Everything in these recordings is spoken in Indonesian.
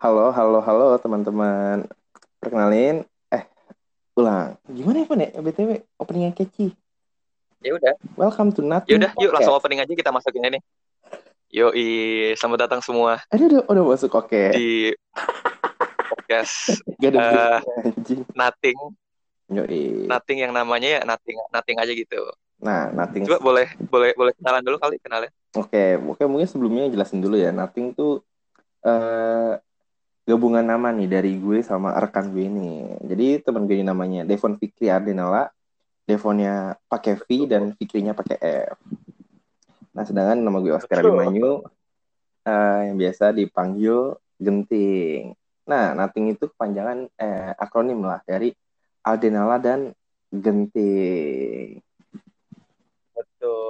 Halo, halo, halo teman-teman. Perkenalin, eh, ulang. Gimana ya, Pon ya? BTW, openingnya catchy. Ya udah, Welcome to Nothing ya udah, yuk langsung opening aja kita masukin ini. Yo, selamat datang semua Aduh, udah, udah masuk, oke. di podcast Gak ada anjing. Nothing, Yoi. Nothing yang namanya ya Nothing, Nothing aja gitu. Nah, Nothing. Coba boleh, boleh, boleh kenalan dulu kali kenalin. Oke, oke mungkin sebelumnya jelasin dulu ya. Nothing tuh eh gabungan nama nih dari gue sama rekan gue ini. Jadi teman gue ini namanya Devon Fikri Ardenala. Devonnya pakai V dan Fikrinya pakai F. Nah, sedangkan nama gue Oscar. Abimanyu eh, yang biasa dipanggil Genting. Nah, Nothing itu kepanjangan eh, akronim lah dari Ardenala dan Genting. Betul.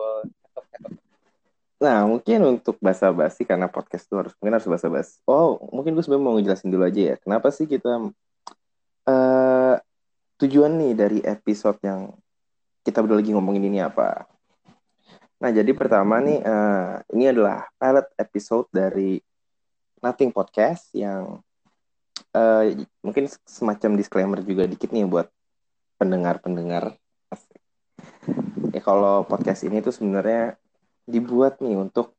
Nah, mungkin untuk basa-basi karena podcast itu harus mungkin harus basa-basi. Oh, mungkin gue sebenarnya mau ngejelasin dulu aja ya. Kenapa sih kita eh tujuan nih dari episode yang kita berdua lagi ngomongin ini apa? Nah, jadi pertama nih eh, ini adalah pilot episode dari Nothing Podcast yang eh, mungkin semacam disclaimer juga dikit nih buat pendengar-pendengar. Ya kalau podcast ini tuh sebenarnya dibuat nih untuk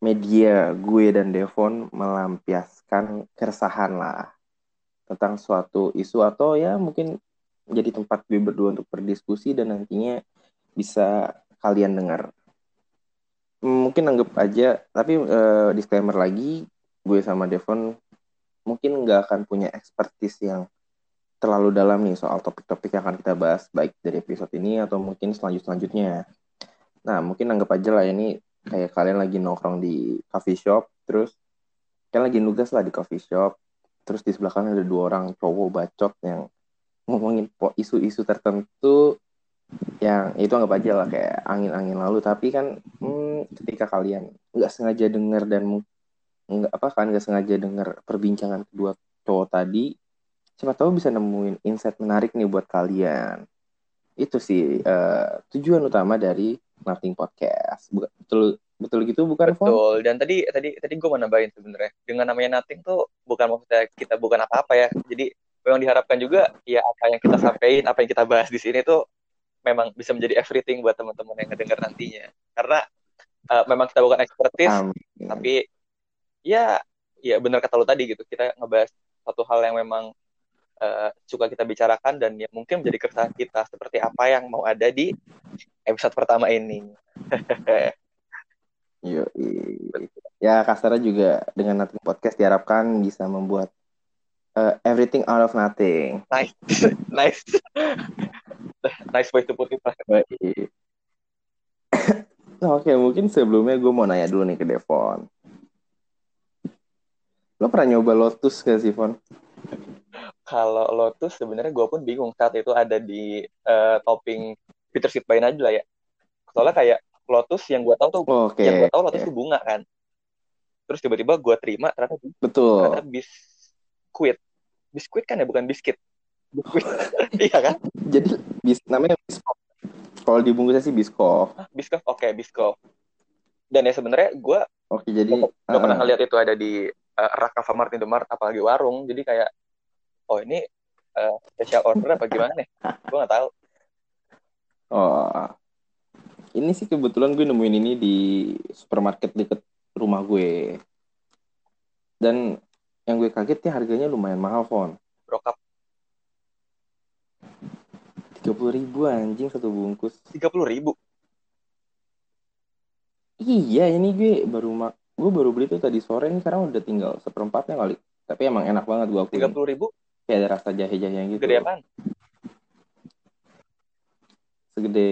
media gue dan Devon melampiaskan keresahan lah tentang suatu isu atau ya mungkin jadi tempat gue berdua untuk berdiskusi dan nantinya bisa kalian dengar. Mungkin anggap aja, tapi eh, disclaimer lagi, gue sama Devon mungkin nggak akan punya expertise yang terlalu dalam nih soal topik-topik yang akan kita bahas, baik dari episode ini atau mungkin selanjut-selanjutnya. Nah, mungkin anggap aja lah ini kayak kalian lagi nongkrong di coffee shop, terus kalian lagi nugas lah di coffee shop, terus di sebelah kanan ada dua orang cowok bacot yang ngomongin isu-isu tertentu yang itu anggap aja lah kayak angin-angin lalu, tapi kan hmm, ketika kalian nggak sengaja denger dan nggak apa kan nggak sengaja denger perbincangan kedua cowok tadi, siapa tahu bisa nemuin insight menarik nih buat kalian. Itu sih eh, tujuan utama dari Nothing Podcast. Betul betul gitu bukan? Betul. Dan tadi, tadi, tadi gue mau nambahin sebenarnya dengan namanya Nothing tuh bukan maksudnya kita bukan apa-apa ya. Jadi yang diharapkan juga ya apa yang kita sampaikan, apa yang kita bahas di sini tuh memang bisa menjadi everything buat teman-teman yang ngedengar nantinya. Karena eh, memang kita bukan expertise, Amin. tapi ya ya benar kata lo tadi gitu kita ngebahas satu hal yang memang eh, suka kita bicarakan dan ya mungkin menjadi keresahan kita seperti apa yang mau ada di episode pertama ini Yoi. Ya kasarnya juga dengan Nothing Podcast diharapkan bisa membuat eh, everything out of nothing. nice nice nice way to put it. Nah, Oke, mungkin sebelumnya gue mau nanya dulu nih ke Devon. Lo pernah nyoba Lotus gak sih, Fon? Kalau Lotus sebenarnya gue pun bingung saat itu ada di eh, topping bitter sweet by Najla ya. Soalnya kayak Lotus yang gue tahu tuh Oke, yang gue tahu Lotus oke. tuh bunga kan. Terus tiba-tiba gue terima ternyata betul. ternyata biskuit. Biskuit kan ya bukan biskuit biskuit. Iya kan? Jadi bis namanya Biskof. Kalau dibungkusnya sih Biskof. Hah, biskof oke biskof dan ya sebenarnya gue Oke, jadi gak, gak pernah eh, ngeliat itu ada di uh, rak Alfamart Indomaret apalagi warung. Jadi kayak oh ini eh, special order apa gimana nih gue nggak tahu oh, ini sih kebetulan gue nemuin ini di supermarket deket rumah gue. Dan yang gue kaget ya harganya lumayan mahal, Fon. brokap tiga puluh ribu anjing satu bungkus. tiga puluh ribu Iya, ini gue baru mak gue baru beli tuh tadi sore ini sekarang udah tinggal seperempatnya kali. Tapi emang enak banget gue tiga puluh ribu Kayak ada rasa jahe-jahe gitu. gede apaan Segede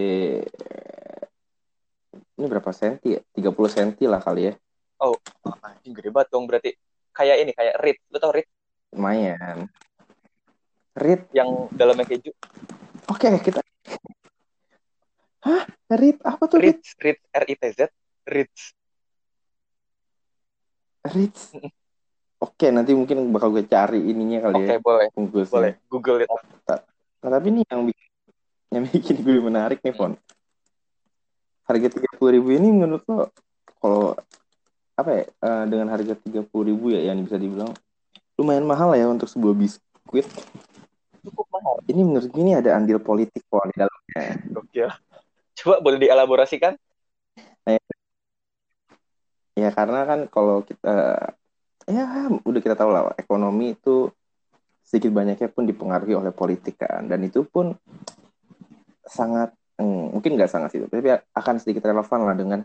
ini berapa senti ya? 30 senti lah kali ya. Oh, anjing gede banget dong berarti. Kayak ini, kayak Rit. Lu tau Rit Lumayan. Rit. yang dalamnya keju? Oke, kita Hah? Rit apa tuh Rit? Ritz, Ritz. Ritz. Rit. Oke, nanti mungkin bakal gue cari ininya kali Oke, ya. boleh. Bungkusnya. Boleh. Google it. Nah, tapi ini yang bikin, yang bikin gue menarik nih, Fon. Harga tiga puluh ribu ini menurut lo, kalau apa ya, eh, dengan harga tiga puluh ribu ya, yang bisa dibilang lumayan mahal ya untuk sebuah biskuit. Cukup mahal. Ini menurut gue ini ada andil politik kok di dalamnya. Gokil. Coba boleh dielaborasikan? Ya karena kan kalau kita ya udah kita tahu lah ekonomi itu sedikit banyaknya pun dipengaruhi oleh politik kan dan itu pun sangat hmm, mungkin nggak sangat sih tapi akan sedikit relevan lah dengan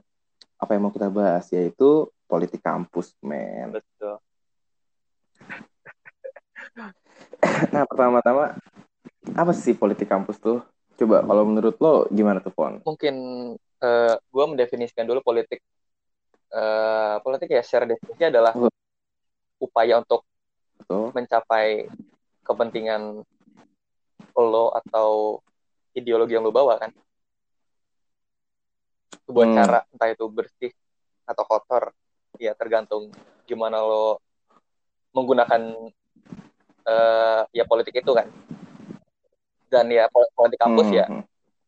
apa yang mau kita bahas yaitu politik kampus men Betul. nah pertama-tama apa sih politik kampus tuh coba kalau menurut lo gimana tuh Pon Mungkin eh gue mendefinisikan dulu politik. eh politik ya secara definisi adalah Oh. Upaya untuk Betul. mencapai kepentingan lo atau ideologi yang lo bawa kan. Sebuah Hmm. cara entah itu bersih atau kotor, ya tergantung gimana lo menggunakan eh ya politik itu kan. Dan ya pol- politik kampus Hmm, ya hmm.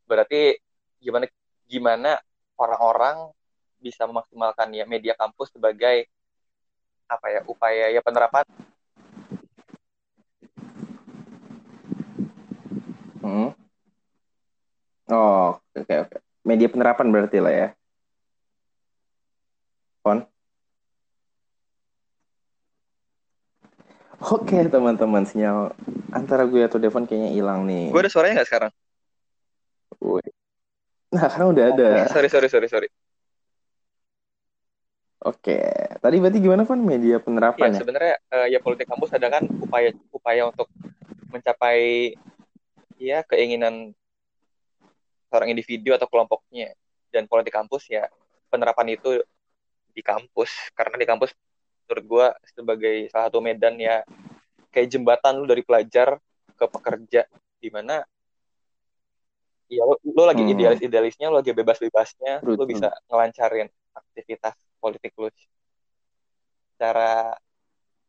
berarti gimana gimana orang-orang bisa memaksimalkan ya media kampus sebagai apa ya upaya ya penerapan Hmm. Oh, oke oke. Media penerapan berarti lah ya. Pon. Oke teman-teman, sinyal antara gue atau Devon kayaknya hilang nih. gue ada suaranya nggak sekarang Woi. Nah, sekarang udah ada. sorry sorry sorry sorry Oke. Tadi berarti gimana, Van? Media penerapan ya? sebenarnya eh, ya politik kampus ada kan upaya upaya untuk mencapai ya keinginan seorang individu atau kelompoknya dan politik kampus ya penerapan itu di kampus karena di kampus menurut gue sebagai salah satu medan ya kayak jembatan lu dari pelajar ke pekerja di mana ya lo, lo lagi Hmm. idealis idealisnya lo lagi bebas bebasnya lo Betul. bisa ngelancarin aktivitas politik lu secara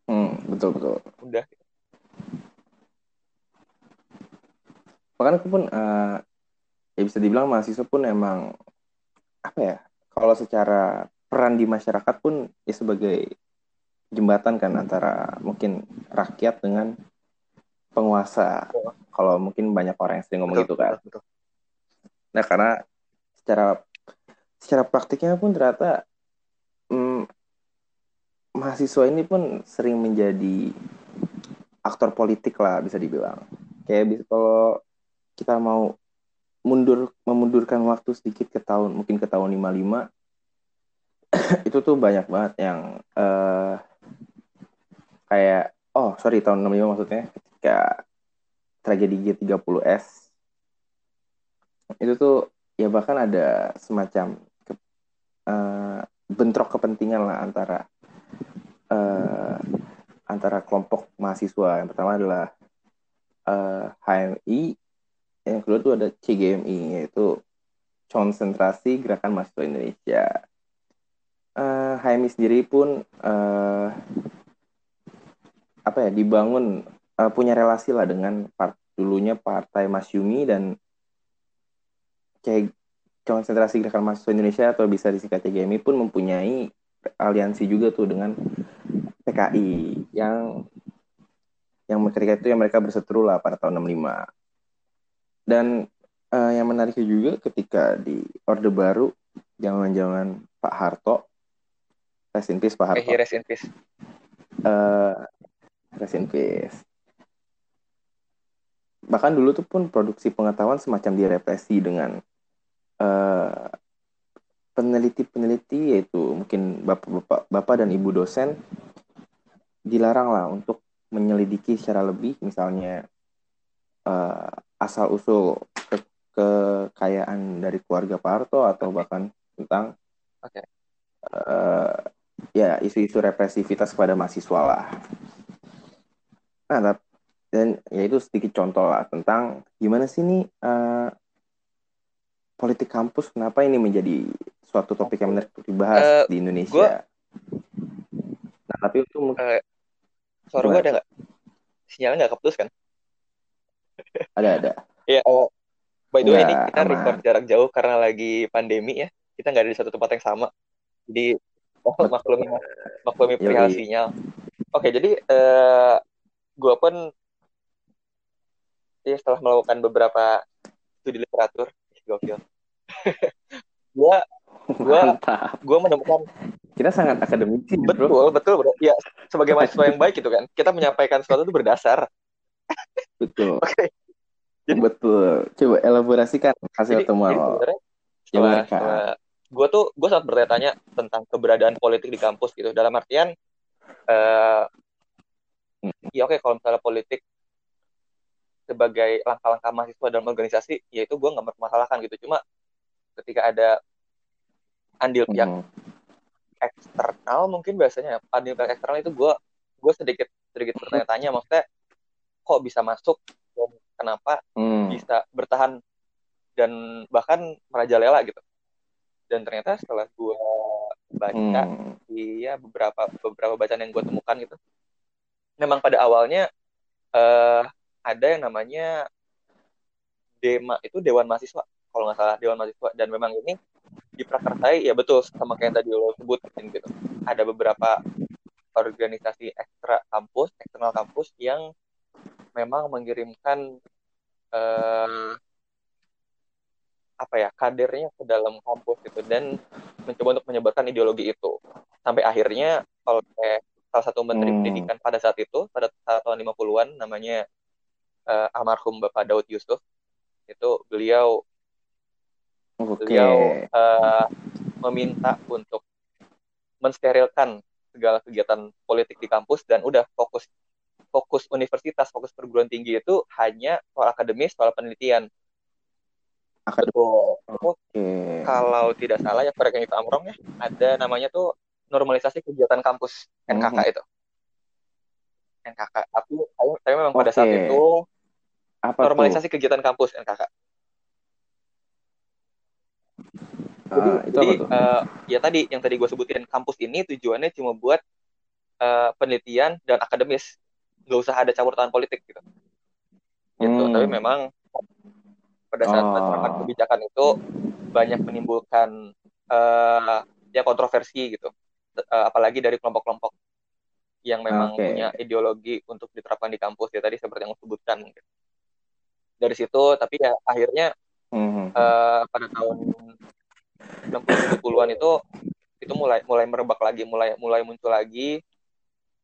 Hmm, betul betul. mudah Bahkan aku pun eh, ya bisa dibilang mahasiswa pun emang apa ya? Kalau secara peran di masyarakat pun ya sebagai jembatan kan antara mungkin rakyat dengan penguasa. Kalau mungkin banyak orang yang sering ngomong Betul, gitu kan. betul, betul. Nah, karena secara secara praktiknya pun ternyata hmm, mahasiswa ini pun sering menjadi aktor politik lah bisa dibilang. Kayak kalau kita mau mundur memundurkan waktu sedikit ke tahun mungkin ke tahun 55 itu tuh banyak banget yang eh kayak oh sorry tahun 65 maksudnya ketika tragedi G30S itu tuh ya bahkan ada semacam eh, bentrok kepentingan lah antara eh, antara kelompok mahasiswa. Yang pertama adalah eh, HMI yang kedua tuh ada CGMI yaitu konsentrasi gerakan mahasiswa Indonesia. Eh, HMI sendiri pun eh, apa ya dibangun eh, punya relasi lah dengan part, dulunya partai Masyumi dan konsentrasi gerakan mahasiswa Indonesia atau bisa disingkat CGMI pun mempunyai aliansi juga tuh dengan PKI yang yang ketika itu yang mereka berseteru lah pada tahun 65 dan eh, yang menariknya juga ketika di Orde Baru zaman-zaman Pak Harto rest in peace Pak Eh, Harto rest in peace. eh rest in peace. Bahkan dulu tuh pun produksi pengetahuan semacam direpresi dengan eh, peneliti-peneliti yaitu mungkin bapak-bapak bapak dan ibu dosen dilarang lah untuk menyelidiki secara lebih misalnya eh, asal usul ke kekayaan dari keluarga Pak Harto atau bahkan tentang Oke. eh, ya isu-isu represivitas kepada mahasiswa lah. Nah, dan ya itu sedikit contoh lah tentang gimana sih nih eh, politik kampus kenapa ini menjadi suatu topik yang menarik untuk dibahas Eh, di Indonesia. gua- Nah, tapi itu mungkin Eh, suara gue ada nggak? Sinyalnya nggak keputus kan? ada ada. Iya. oh, by the way ini Nggak, kita aman. record jarak jauh karena lagi pandemi ya. Kita nggak ada di satu tempat yang sama. Jadi oh, maklumi maklumi Yoi. perihal sinyal. Oke, jadi uh, gue pun ya setelah melakukan beberapa studi literatur, gokil. gue gue gue menemukan kita sangat akademisi betul bro. betul bro. Ya sebagai mahasiswa yang baik gitu kan kita menyampaikan sesuatu itu berdasar. Betul. Oke. Okay. betul. Coba elaborasikan hasil temuan lo. setelah, gue tuh gue sangat bertanya-tanya tentang keberadaan politik di kampus gitu. Dalam artian uh, ya oke okay, kalau misalnya politik sebagai langkah-langkah mahasiswa dalam organisasi ya itu gue nggak mempermasalahkan gitu cuma ketika ada andil pihak hmm. eksternal mungkin biasanya andil pihak eksternal itu gue gue sedikit sedikit bertanya-tanya maksudnya kok bisa masuk dan kenapa hmm. bisa bertahan dan bahkan merajalela gitu dan ternyata setelah gue baca hmm. iya beberapa beberapa bacaan yang gue temukan gitu memang pada awalnya uh, ada yang namanya Dema itu Dewan Mahasiswa kalau nggak salah Dewan Mahasiswa. Dan memang ini diprakarsai ya betul sama kayak yang tadi lo sebutin gitu. Ada beberapa organisasi ekstra kampus eksternal kampus yang memang mengirimkan uh, apa ya kadernya ke dalam kampus gitu dan mencoba untuk menyebarkan ideologi itu. Sampai akhirnya kalau kayak salah satu menteri hmm. pendidikan pada saat itu pada tahun 50-an namanya uh, almarhum Bapak Daud Yusuf itu beliau okay. beliau uh, meminta untuk mensterilkan segala kegiatan politik di kampus dan udah fokus fokus universitas fokus perguruan tinggi itu hanya soal akademis soal penelitian Betul. Okay. Kalau tidak salah ya yang itu Amrong ya ada namanya tuh normalisasi kegiatan kampus NKK hmm. itu. NKK. Tapi tapi memang okay. pada saat itu Apa normalisasi tuh? kegiatan kampus NKK. Jadi, uh, itu jadi uh, ya tadi yang tadi gue sebutin kampus ini tujuannya cuma buat uh, penelitian dan akademis, nggak usah ada campur tangan politik gitu. Gitu. Hmm. Tapi memang pada saat oh. kebijakan itu banyak menimbulkan uh, ya kontroversi gitu, uh, apalagi dari kelompok-kelompok yang memang okay. punya ideologi untuk diterapkan di kampus ya tadi seperti yang sebutkan. Gitu. Dari situ, tapi ya akhirnya mm-hmm. uh, pada tahun 60-70-an itu itu mulai mulai merebak lagi, mulai mulai muncul lagi.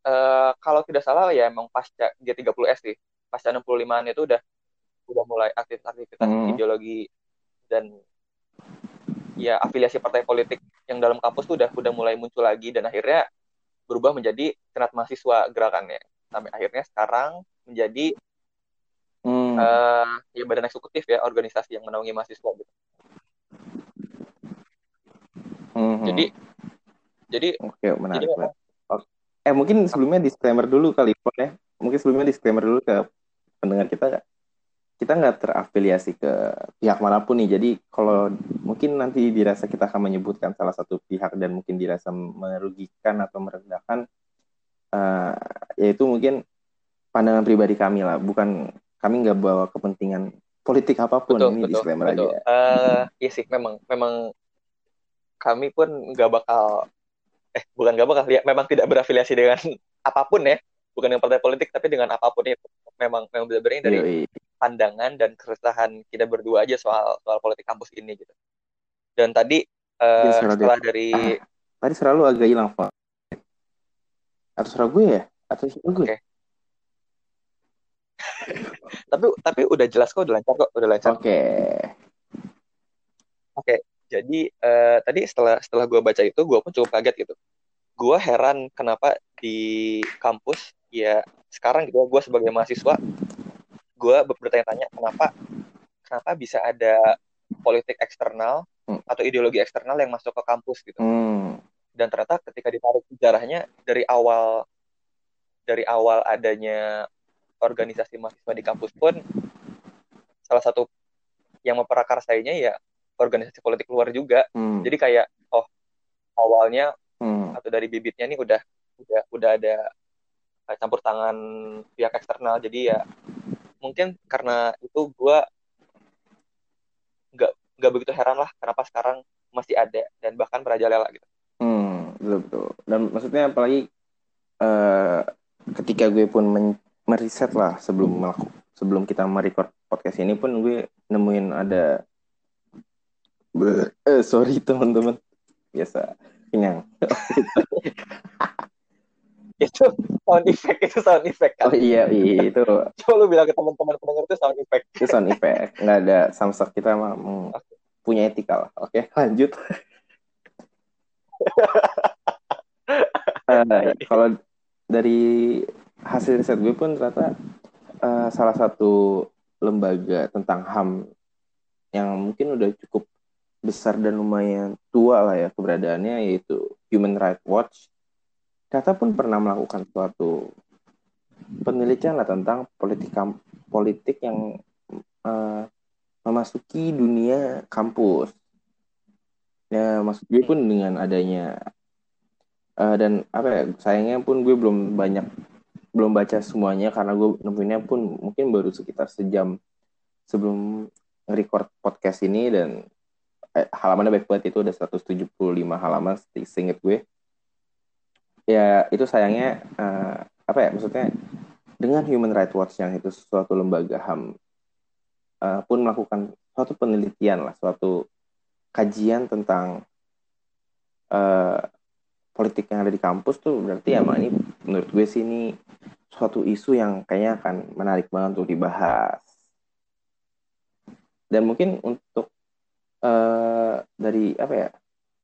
Uh, kalau tidak salah ya emang pasca G30S sih, pasca 65-an itu udah udah mulai aktivitas-aktivitas hmm. ideologi dan ya afiliasi partai politik yang dalam kampus tuh udah udah mulai muncul lagi dan akhirnya berubah menjadi senat mahasiswa gerakannya sampai akhirnya sekarang menjadi hmm. uh, ya badan eksekutif ya organisasi yang menaungi mahasiswa gitu. Hmm. Jadi jadi oke menarik. Jadi, eh mungkin sebelumnya disclaimer dulu kali ya. Mungkin sebelumnya disclaimer dulu ke pendengar kita kita nggak terafiliasi ke pihak mana pun nih. Jadi kalau mungkin nanti dirasa kita akan menyebutkan salah satu pihak dan mungkin dirasa merugikan atau merendahkan, uh, yaitu mungkin pandangan pribadi kami lah. Bukan kami nggak bawa kepentingan politik apa pun. Betul, Ini betul, disclaimer betul. aja. Uh, iya sih, memang memang kami pun nggak bakal eh bukan nggak bakal ya memang tidak berafiliasi dengan apa pun ya bukan dengan partai politik tapi dengan apa pun itu memang memang benar-benar dari Yui pandangan dan keresahan kita berdua aja soal soal politik kampus ini gitu. Dan tadi uh, setelah dia. dari ah, tadi selalu agak hilang pak. Atau suara gue ya? Atau suara gue? Okay. Tapi tapi udah jelas kok, udah lancar kok, udah lancar. Oke. Okay. Oke, okay, jadi uh, tadi setelah setelah gue baca itu, gue pun cukup kaget gitu. Gue heran kenapa di kampus ya sekarang gitu, gue sebagai mahasiswa gue bertanya-tanya kenapa kenapa bisa ada politik eksternal hmm. atau ideologi eksternal yang masuk ke kampus gitu. Hmm. Dan ternyata ketika ditarik sejarahnya dari awal dari awal adanya organisasi mahasiswa di kampus pun salah satu yang memperakarsainya ya organisasi politik luar juga. Hmm. Jadi kayak oh awalnya hmm. atau dari bibitnya nih udah udah udah ada campur tangan pihak eksternal jadi ya mungkin karena itu gue nggak nggak begitu heran lah kenapa sekarang masih ada dan bahkan merajalela gitu. Hmm, betul betul. Dan maksudnya apalagi uh, ketika gue pun meriset lah sebelum melakukan sebelum kita merecord podcast ini pun gue nemuin ada eh sorry teman-teman. Biasa. Kenyang. Itu sound effect itu sound effect kan? oh iya iya itu. Coba lu bilang ke teman-teman pendengar itu sound effect. Itu sound effect. Nggak ada samsak kita mah okay. punya etika lah. Oke lanjut. Uh, kalau dari hasil riset gue pun ternyata uh, salah satu lembaga tentang HAM yang mungkin udah cukup besar dan lumayan tua lah ya keberadaannya yaitu Human Rights Watch. Ternyata pun pernah melakukan suatu penelitian lah tentang politik politik yang uh, memasuki dunia kampus. Ya maksud gue pun dengan adanya uh, dan apa ya sayangnya pun gue belum banyak belum baca semuanya karena gue nemuinnya pun mungkin baru sekitar sejam sebelum record podcast ini dan eh, halamannya baik banget itu ada 175 halaman seinget gue. Ya itu sayangnya uh, apa ya maksudnya dengan Human Rights Watch yang itu suatu lembaga HAM uh, pun melakukan suatu penelitian lah suatu kajian tentang uh, politik yang ada di kampus tuh berarti ya ini menurut gue sih ini suatu isu yang kayaknya akan menarik banget untuk dibahas. Dan mungkin untuk uh, dari apa ya?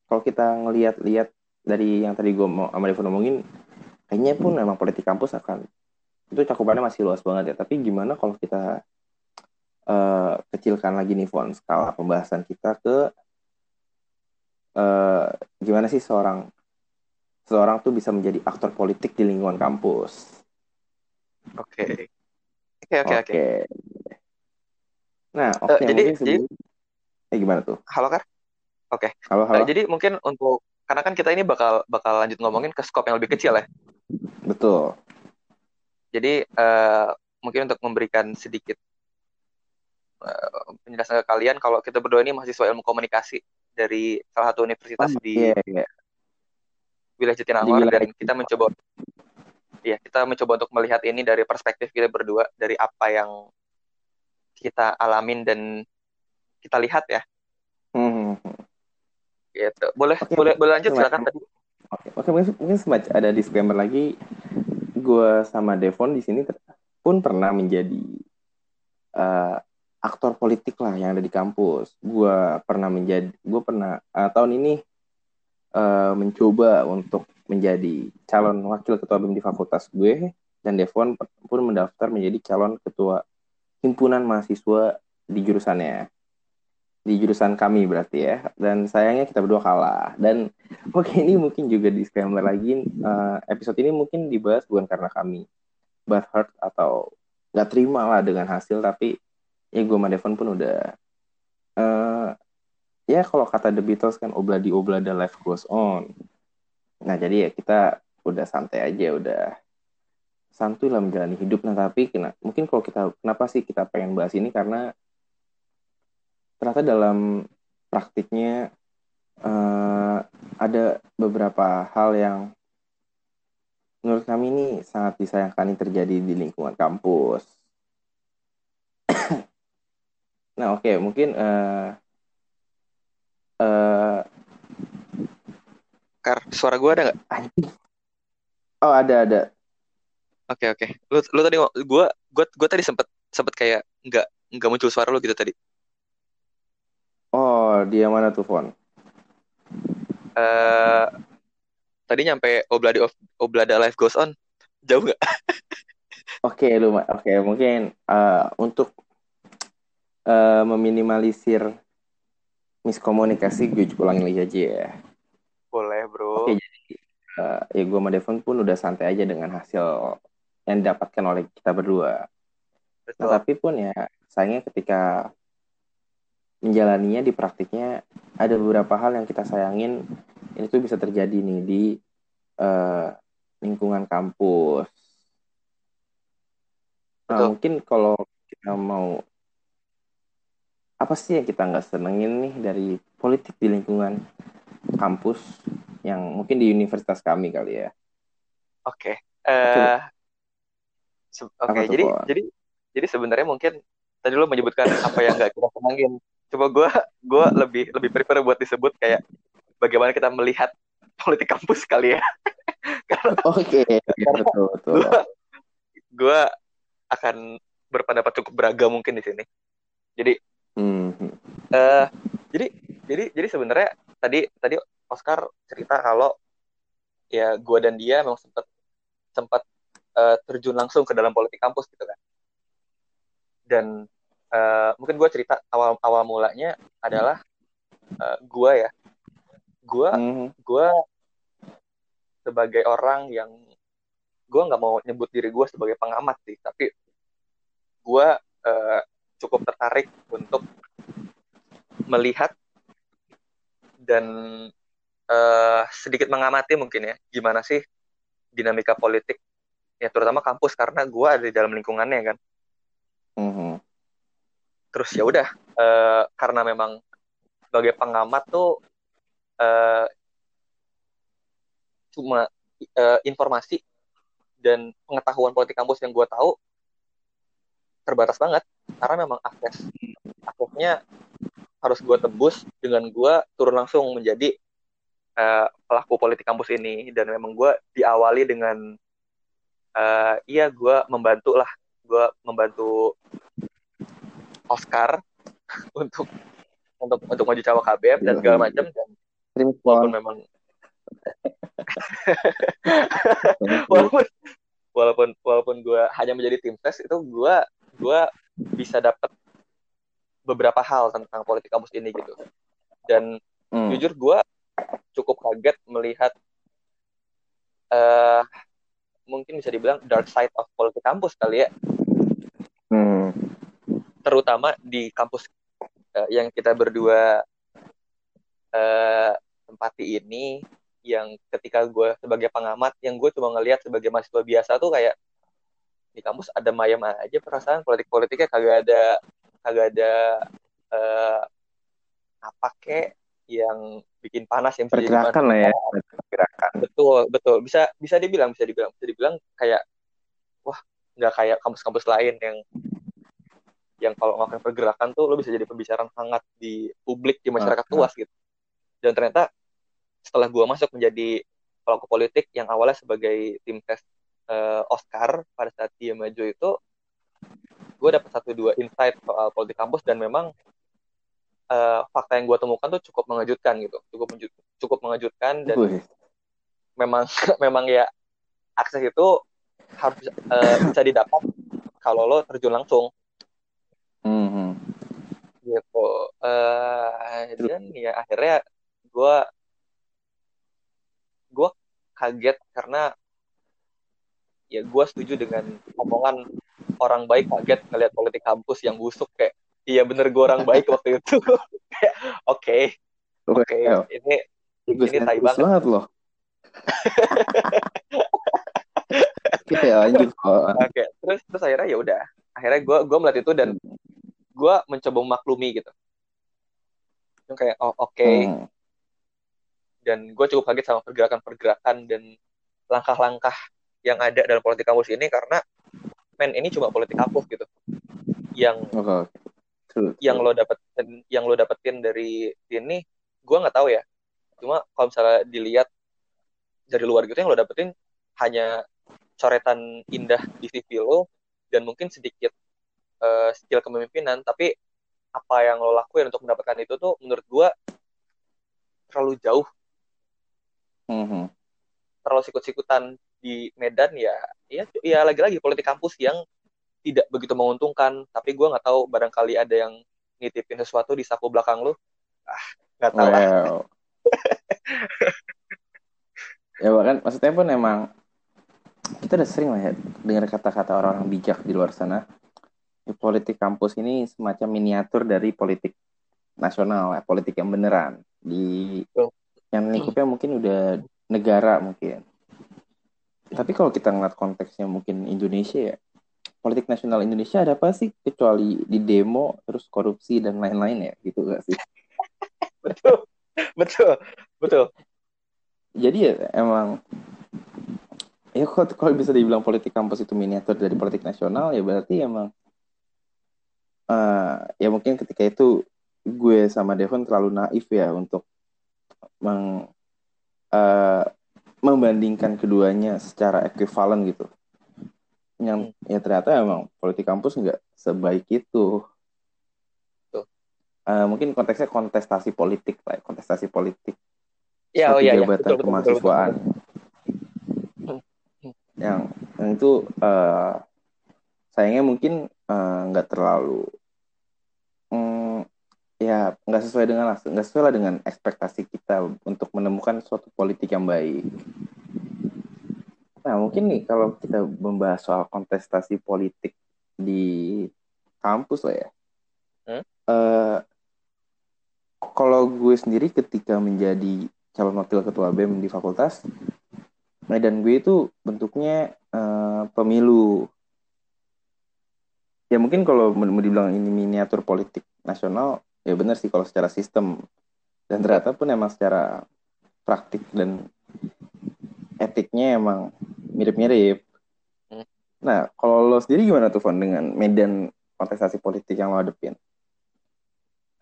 Kalau kita ngelihat-lihat dari yang tadi gue mau sama Devon ngomongin, kayaknya pun memang politik kampus akan itu cakupannya masih luas banget ya. Tapi gimana kalau kita uh, kecilkan lagi nih Fon skala pembahasan kita ke uh, gimana sih seorang seorang tuh bisa menjadi aktor politik di lingkungan kampus. Oke. Oke oke oke. Nah, oke okay, uh, jadi jadi eh gimana tuh? Halo Kak? Oke. Okay. Halo halo. Uh, jadi mungkin untuk karena kan kita ini bakal bakal lanjut ngomongin ke skop yang lebih kecil ya. Betul. Jadi uh, mungkin untuk memberikan sedikit uh, penjelasan ke kalian kalau kita berdua ini mahasiswa ilmu komunikasi dari salah satu universitas oh, di iya, iya wilayah Jatinangor dan kita mencoba ya kita mencoba untuk melihat ini dari perspektif kita berdua dari apa yang kita alamin dan kita lihat ya. Hmm. Gitu. Boleh okay. boleh boleh lanjut silakan tadi. Oke, okay. okay, mungkin, mungkin semacam ada disclaimer lagi. Gue sama Devon di sini pun pernah menjadi uh, aktor politik lah yang ada di kampus. Gue pernah menjadi, gue pernah uh, tahun ini uh, mencoba untuk menjadi calon wakil ketua BEM di fakultas gue dan Devon pun mendaftar menjadi calon ketua himpunan mahasiswa di jurusannya. Di jurusan kami berarti ya. Dan sayangnya kita berdua kalah. Dan oke ini mungkin juga disclaimer lagi uh, episode ini mungkin dibahas bukan karena kami bad heart atau nggak terima lah dengan hasil tapi ya gue sama Devon pun udah uh, ya kalau kata The Beatles kan obladi oblada life goes on. Nah jadi ya kita udah santai aja udah santuy lah menjalani hidup. Nah tapi kena, mungkin kalau kita kenapa sih kita pengen bahas ini? Karena ternyata dalam praktiknya uh, ada beberapa hal yang menurut kami ini sangat disayangkan ini terjadi di lingkungan kampus. nah oke okay, mungkin uh, uh, Kar, suara gue ada nggak? Oh ada ada. Oke okay, oke. Okay. Lu lu tadi gue gue gue tadi sempet sempet kayak nggak nggak muncul suara lu gitu tadi. Oh dia mana tuh Fon? Uh, tadi nyampe Obladi of Oblada Life Goes On jauh nggak? Oke okay, lu oke okay, mungkin uh, untuk uh, meminimalisir miskomunikasi gue ulangin lagi aja ya. Boleh bro. Oke jadi uh, ya gue sama Devon pun udah santai aja dengan hasil yang didapatkan oleh kita berdua. Betul. Nah, tapi pun ya sayangnya ketika menjalaninya di praktiknya ada beberapa hal yang kita sayangin ini tuh bisa terjadi nih di uh, lingkungan kampus. Nah, mungkin kalau kita mau apa sih yang kita nggak senengin nih dari politik di lingkungan kampus yang mungkin di universitas kami kali ya? Oke, okay. uh, Se- Apa Oke, tuh, jadi Pon? jadi jadi sebenarnya mungkin tadi lo menyebutkan apa yang nggak kita senangin. Coba gue gua lebih lebih prefer buat disebut kayak bagaimana kita melihat politik kampus kali ya. Oke, betul betul. gue gue akan berpendapat cukup beragam mungkin di sini. Jadi Eh jadi jadi jadi sebenarnya tadi tadi Oscar cerita kalau ya gue dan dia memang sempat sempat eh, terjun langsung ke dalam politik kampus gitu kan. Dan eh, mungkin gue cerita awal awal mulanya adalah eh, gue ya, gue Hmm. gue sebagai orang yang gue nggak mau nyebut diri gue sebagai pengamat sih, tapi gue eh, cukup tertarik untuk melihat dan eh, sedikit mengamati mungkin ya gimana sih dinamika politik ya terutama kampus karena gue ada di dalam lingkungannya kan Hmm. terus ya udah eh, karena memang sebagai pengamat tuh eh, cuma eh, informasi dan pengetahuan politik kampus yang gue tahu terbatas banget karena memang akses aksesnya harus gue tebus dengan gue turun langsung menjadi eh, pelaku politik kampus ini. Dan memang gue diawali dengan eh, iya gue membantu lah gue membantu Oscar untuk untuk untuk maju cawa KBM dan segala macam. Dan walaupun memang walaupun walaupun walaupun gue hanya menjadi tim ses itu gue gue bisa dapat beberapa hal tentang politik kampus ini gitu dan Hmm. jujur gue cukup kaget melihat eh mungkin bisa dibilang dark side of politik kampus kali ya Hmm. terutama di kampus eh, yang kita berdua eh, tempati ini yang ketika gue sebagai pengamat yang gue cuma ngelihat sebagai mahasiswa biasa tuh kayak di kampus ada mayam aja perasaan politik-politiknya kagak ada kagak ada eh, apa kek yang bikin panas yang Pergerakan lah ya. Pergerakan. betul betul bisa bisa dibilang bisa dibilang bisa dibilang kayak wah nggak kayak kampus-kampus lain yang yang kalau ngelakuin pergerakan tuh lo bisa jadi pembicaraan hangat di publik di masyarakat Ah, luas gitu dan ternyata setelah gua masuk menjadi pelaku politik yang awalnya sebagai tim tes eh, Oscar pada saat dia maju itu gue dapat satu dua insight soal politik kampus dan memang eh, fakta yang gue temukan tuh cukup mengejutkan gitu cukup cukup mengejutkan dan Wih. memang memang ya akses itu harus eh, bisa didapat kalau lo terjun langsung Hmm. gitu Eh, dan ya akhirnya gue gue kaget karena ya gue setuju dengan omongan orang baik kaget ngelihat politik kampus yang busuk kayak iya bener gue orang baik waktu itu. Oke. Oke Well, ini bagus ini tai banget. banget loh. Kita ya lanjut oke terus terus akhirnya ya udah. Akhirnya gue gue melihat itu dan gue mencoba memaklumi gitu. Yang kayak oh oke. Hmm. dan gue cukup kaget sama pergerakan-pergerakan dan langkah-langkah yang ada dalam politik kampus ini karena men ini cuma politik kampus gitu. Yang. True, yang lo dapetin yang lo dapetin dari sini gue nggak tahu ya. Cuma kalau misalnya dilihat dari luar gitu yang lo dapetin hanya coretan indah di CV lo dan mungkin sedikit eh, skill kepemimpinan tapi apa yang lo lakuin untuk mendapatkan itu tuh menurut gue terlalu jauh. Mhm. terlalu sikut-sikutan di Medan ya ya ya lagi-lagi politik kampus yang tidak begitu menguntungkan tapi gue nggak tahu barangkali ada yang nitipin sesuatu di saku belakang lu ah nggak tahu lah Well. ya bahkan maksudnya pun emang kita udah sering lah ya dengar kata-kata orang-orang bijak di luar sana. Ya, politik kampus ini semacam miniatur dari politik nasional, ya, politik yang beneran di Betul. yang lingkupnya mungkin udah negara mungkin. Tapi kalau kita ngeliat konteksnya mungkin Indonesia ya, politik nasional Indonesia ada apa sih? Kecuali di demo terus korupsi dan lain-lain ya? Gitu gak sih? betul. Betul. Betul. Jadi ya emang ya kalau bisa dibilang politik kampus itu miniatur dari politik nasional ya berarti emang uh, ya mungkin ketika itu gue sama Devon terlalu naif ya untuk meng, uh, membandingkan keduanya secara ekivalen gitu yang hmm. ya ternyata emang politik kampus nggak sebaik itu Uh, mungkin konteksnya kontestasi politik lah kontestasi politik ya, oh, iya, jabatan iya. kemahasiswaan hmm. yang yang itu uh, sayangnya mungkin nggak uh, terlalu ya nggak sesuai dengan nggak sesuai lah dengan ekspektasi kita untuk menemukan suatu politik yang baik Nah, mungkin nih kalau kita membahas soal kontestasi politik di kampus lah ya. Hmm? Uh, kalau gue sendiri ketika menjadi calon wakil ketua BEM di fakultas, medan gue itu bentuknya uh, pemilu. Ya mungkin kalau mau dibilang ini miniatur politik nasional, ya benar sih kalau secara sistem. Dan ternyata pun emang secara praktik dan etiknya emang mirip-mirip. Hmm. Nah, kalau lo sendiri gimana tuh, Fon, dengan medan kontestasi politik yang lo hadepin?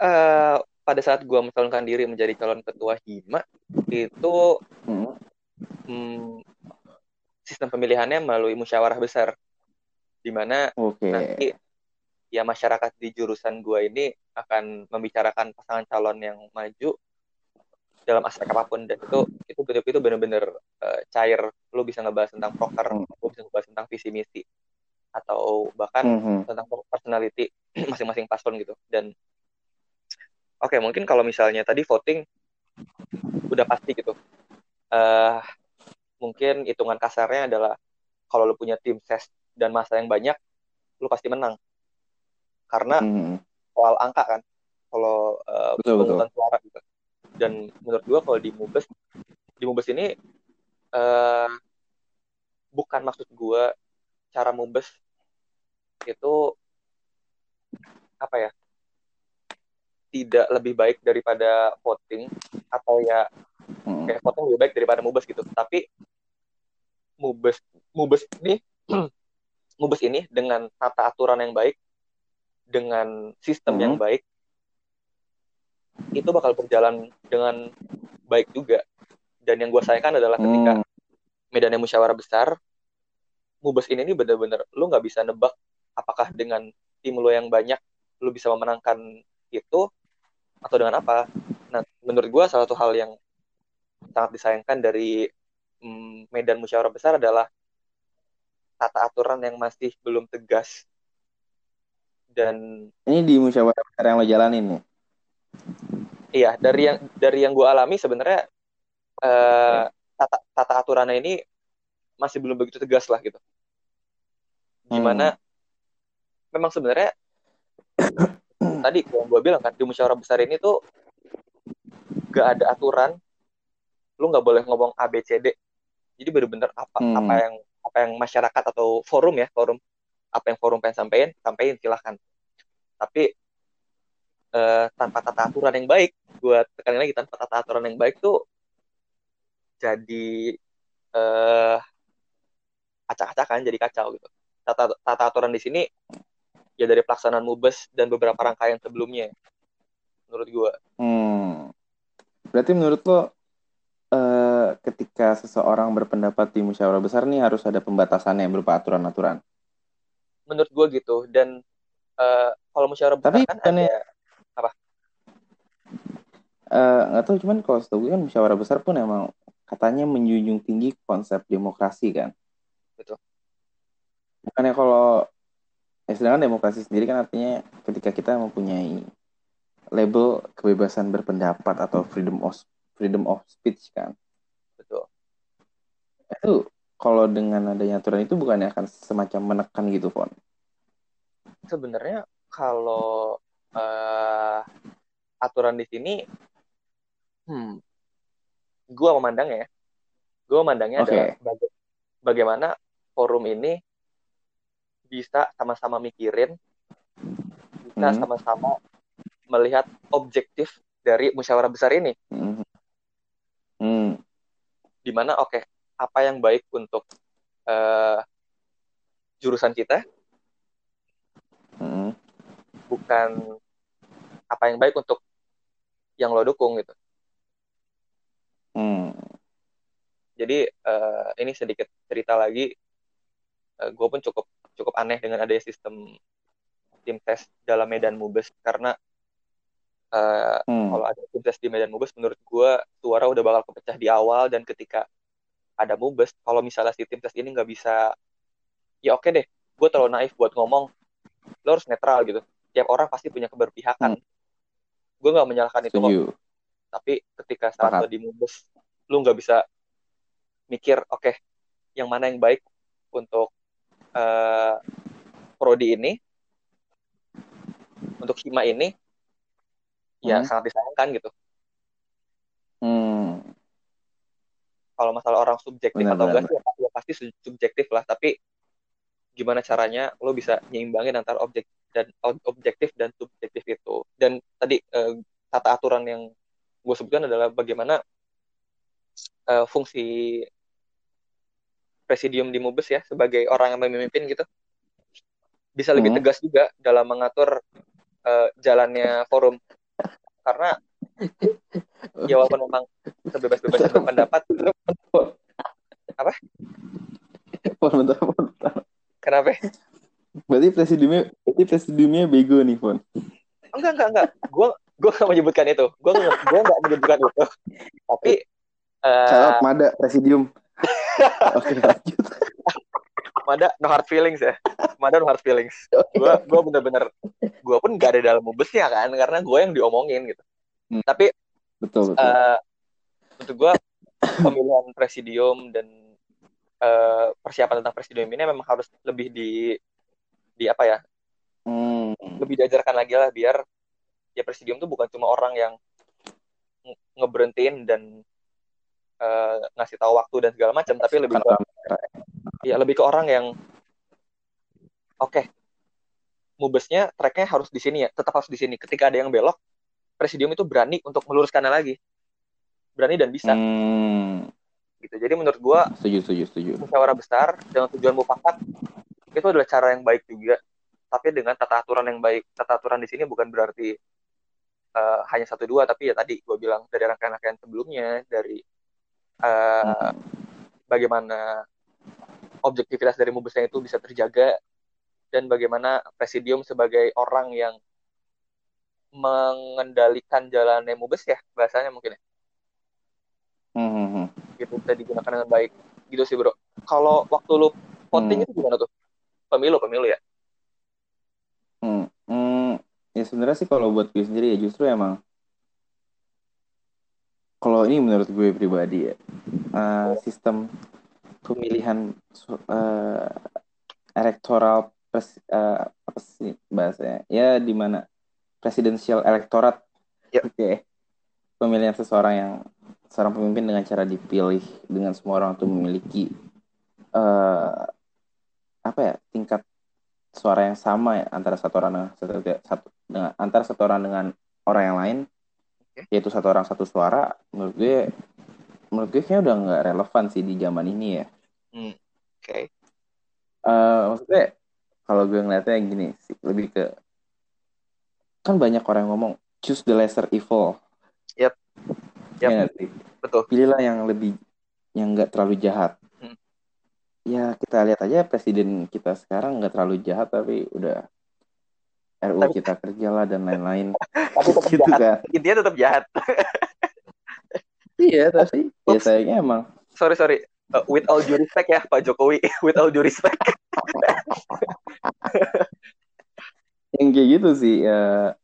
Uh, pada saat gue mencalonkan diri menjadi calon ketua HIMA, itu hmm. Hmm, sistem pemilihannya melalui musyawarah besar. Di mana okay. nanti ya masyarakat di jurusan gue ini akan membicarakan pasangan calon yang maju dalam aspek apa pun dan itu itu betul itu benar-benar uh, cair lu bisa ngebahas tentang proker hmm. lu bisa ngebahas tentang visi misi atau bahkan mm -hmm. tentang personality masing-masing paslon gitu dan oke okay, mungkin kalau misalnya tadi voting udah pasti gitu uh, mungkin hitungan kasarnya adalah kalau lu punya tim ses dan masa yang banyak lu pasti menang karena mm -hmm. Soal angka kan kalau uh, betul, betul. suara gitu dan menurut gue kalau di Mubes di Mubes ini uh, bukan maksud gue cara Mubes itu apa ya tidak lebih baik daripada voting atau ya hmm. kayak voting lebih baik daripada Mubes gitu tapi Mubes Mubes ini Mubes ini dengan tata aturan yang baik dengan sistem hmm. yang baik itu bakal berjalan dengan baik juga. Dan yang gue sayangkan adalah ketika hmm. medannya musyawarah besar, Mubes ini nih bener-bener lu nggak bisa nebak apakah dengan tim lo yang banyak lu bisa memenangkan itu atau dengan apa. Nah, menurut gue salah satu hal yang sangat disayangkan dari mm, medan musyawarah besar adalah tata aturan yang masih belum tegas dan ini di musyawarah besar yang lo jalanin nih Iya, dari yang dari yang gue alami sebenarnya uh, tata, tata aturannya ini masih belum begitu tegas lah gitu. Gimana? Hmm. Memang sebenarnya tadi yang gue bilang kan di musyawarah besar ini tuh gak ada aturan, lu nggak boleh ngomong A B C D. Jadi bener-bener apa hmm. apa yang apa yang masyarakat atau forum ya forum apa yang forum pengen sampaikan sampaikan silahkan. Tapi uh, tanpa tata aturan yang baik gue tekan lagi tanpa tata aturan yang baik tuh jadi uh, acak-acakan jadi kacau gitu tata tata aturan di sini ya dari pelaksanaan mubes dan beberapa rangkaian sebelumnya menurut gue hmm. berarti menurut lo uh, ketika seseorang berpendapat di musyawarah besar nih harus ada pembatasannya yang berupa aturan-aturan menurut gue gitu. Dan uh, kalau musyawarah besar Tapi kan ada apa? Eh, nggak uh, tahu cuman kalau setahu kan musyawarah besar pun emang katanya menjunjung tinggi konsep demokrasi kan. Betul. Bukannya kalau ya sedangkan demokrasi sendiri kan artinya ketika kita mempunyai label kebebasan berpendapat atau freedom of freedom of speech kan. Betul. Itu kalau dengan adanya aturan itu bukannya akan semacam menekan gitu Fon sebenarnya kalau uh, aturan di sini, hmm, gue memandangnya, gue memandangnya okay. adalah baga bagaimana forum ini bisa sama-sama mikirin, bisa hmm. sama-sama melihat objektif dari musyawarah besar ini. Hmm. Hmm. Di mana oke, okay, apa yang baik untuk uh, jurusan kita hmm. bukan apa yang baik untuk yang lo dukung gitu. Hmm. Jadi uh, ini sedikit cerita lagi. Uh, gue pun cukup cukup aneh dengan adanya sistem tim tes dalam medan mubes karena uh, hmm. kalau ada tim tes di medan mubes menurut gue suara udah bakal kepecah di awal dan ketika ada mubes. Kalau misalnya si tim tes ini nggak bisa ya oke deh gue terlalu naif buat ngomong lo harus netral gitu. Tiap orang pasti punya keberpihakan. Hmm. gue nggak menyalahkan itu kok. Tapi ketika saat lo di mubes lu nggak bisa mikir oke okay, yang mana yang baik untuk uh, prodi ini untuk hima ini ya hmm. sangat disayangkan gitu hmm kalau masalah orang subjektif benar, atau enggak sih ya, pasti subjektif lah tapi gimana caranya lo bisa nyimbangin antara objek dan objektif dan subjektif itu. Dan tadi eh, tata aturan yang gue sebutkan adalah bagaimana eh, fungsi presidium di Mubes ya sebagai orang yang memimpin gitu bisa lebih hmm. tegas juga dalam mengatur eh, jalannya forum. Karena ya walaupun memang sebebas-bebasnya berpendapat apa? Bentar, bentar. kenapa? Berarti presidiumnya berarti presidiumnya bego nih Fon enggak enggak enggak. Gue gue gak menyebutkan itu. Gue gue gak menyebutkan itu. Tapi uh, Shout Mada presidium. Oke lanjut. Mada no hard feelings ya. Mada no hard feelings. Gue gue bener-bener gue pun gak ada dalam mubesnya kan karena gue yang diomongin gitu hmm. tapi betul, betul. Uh, untuk gue pemilihan presidium dan uh, persiapan tentang presidium ini memang harus lebih di di apa ya hmm. lebih diajarkan lagi lah biar ya presidium tuh bukan cuma orang yang ngeberhentiin dan uh, ngasih tahu waktu dan segala macam tapi lebih ke ya lebih ke orang yang oke okay, mubesnya tracknya harus di sini ya tetap harus di sini ketika ada yang belok presidium itu berani untuk meluruskannya lagi. Berani dan bisa. Hmm. gitu. Jadi menurut gua setuju setuju setuju. musyawarah besar dengan tujuan mufakat itu adalah cara yang baik juga. Tapi dengan tata aturan yang baik tata aturan di sini bukan berarti uh, hanya satu dua tapi ya tadi gue bilang dari rangkaian-rangkaian sebelumnya dari uh, hmm. bagaimana objektivitas dari mubesnya itu bisa terjaga dan bagaimana presidium sebagai orang yang mengendalikan jalannya mubes ya bahasanya mungkin ya hmm. gitu bisa digunakan dengan baik gitu sih bro kalau waktu lu voting hmm. itu gimana tuh pemilu pemilu ya hmm. Hmm. ya sebenarnya sih kalau buat gue sendiri ya justru emang kalau ini menurut gue pribadi ya uh, sistem pemilihan uh, elektoral pres, uh, apa sih bahasanya ya di mana presidensial elektorat yep. oke okay. pemilihan seseorang yang seorang pemimpin dengan cara dipilih dengan semua orang itu memiliki uh, apa ya tingkat suara yang sama ya antara satu orang dengan satu, satu dengan antara satu orang dengan orang yang lain okay. yaitu satu orang satu suara menurut gue menurut gue kayaknya udah nggak relevan sih di zaman ini ya. Hmm. Oke. Okay. Uh, eh, maksudnya kalau gue ngeliatnya gini sih lebih ke kan banyak orang yang ngomong choose the lesser evil. Yep. Yep. Ya? Betul. Pilihlah yang lebih yang nggak terlalu jahat. Hmm. Ya kita lihat aja presiden kita sekarang nggak terlalu jahat tapi udah RU tapi... kita kerja lah dan lain-lain. tapi tetap gitu jahat. kan. Intinya tetap jahat. iya tapi ya Oops. ya sayangnya emang. Sorry sorry. Uh, with all due respect ya Pak Jokowi. with all due respect. yang kayak gitu sih ya.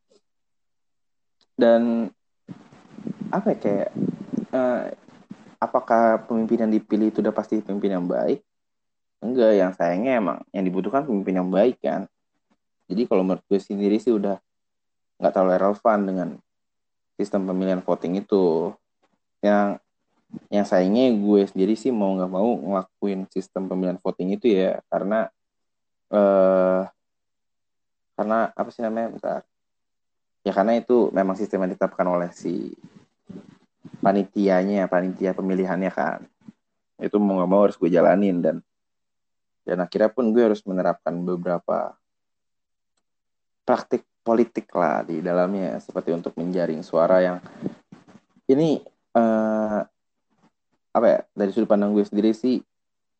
Dan apa ya kayak uh, apakah pemimpin yang dipilih itu udah pasti pemimpin yang baik? Enggak, yang sayangnya emang yang dibutuhkan pemimpin yang baik kan. Jadi kalau menurut gue sendiri sih udah nggak terlalu relevan dengan sistem pemilihan voting itu. Yang yang sayangnya gue sendiri sih mau nggak mau ngelakuin sistem pemilihan voting itu ya karena eh karena apa sih namanya bentar. Ya karena itu memang sistem yang ditetapkan oleh si panitianya panitia pemilihannya kan. Itu mau nggak mau harus gue jalanin dan dan akhirnya pun gue harus menerapkan beberapa praktik politik lah di dalamnya seperti untuk menjaring suara yang ini uh, apa ya dari sudut pandang gue sendiri sih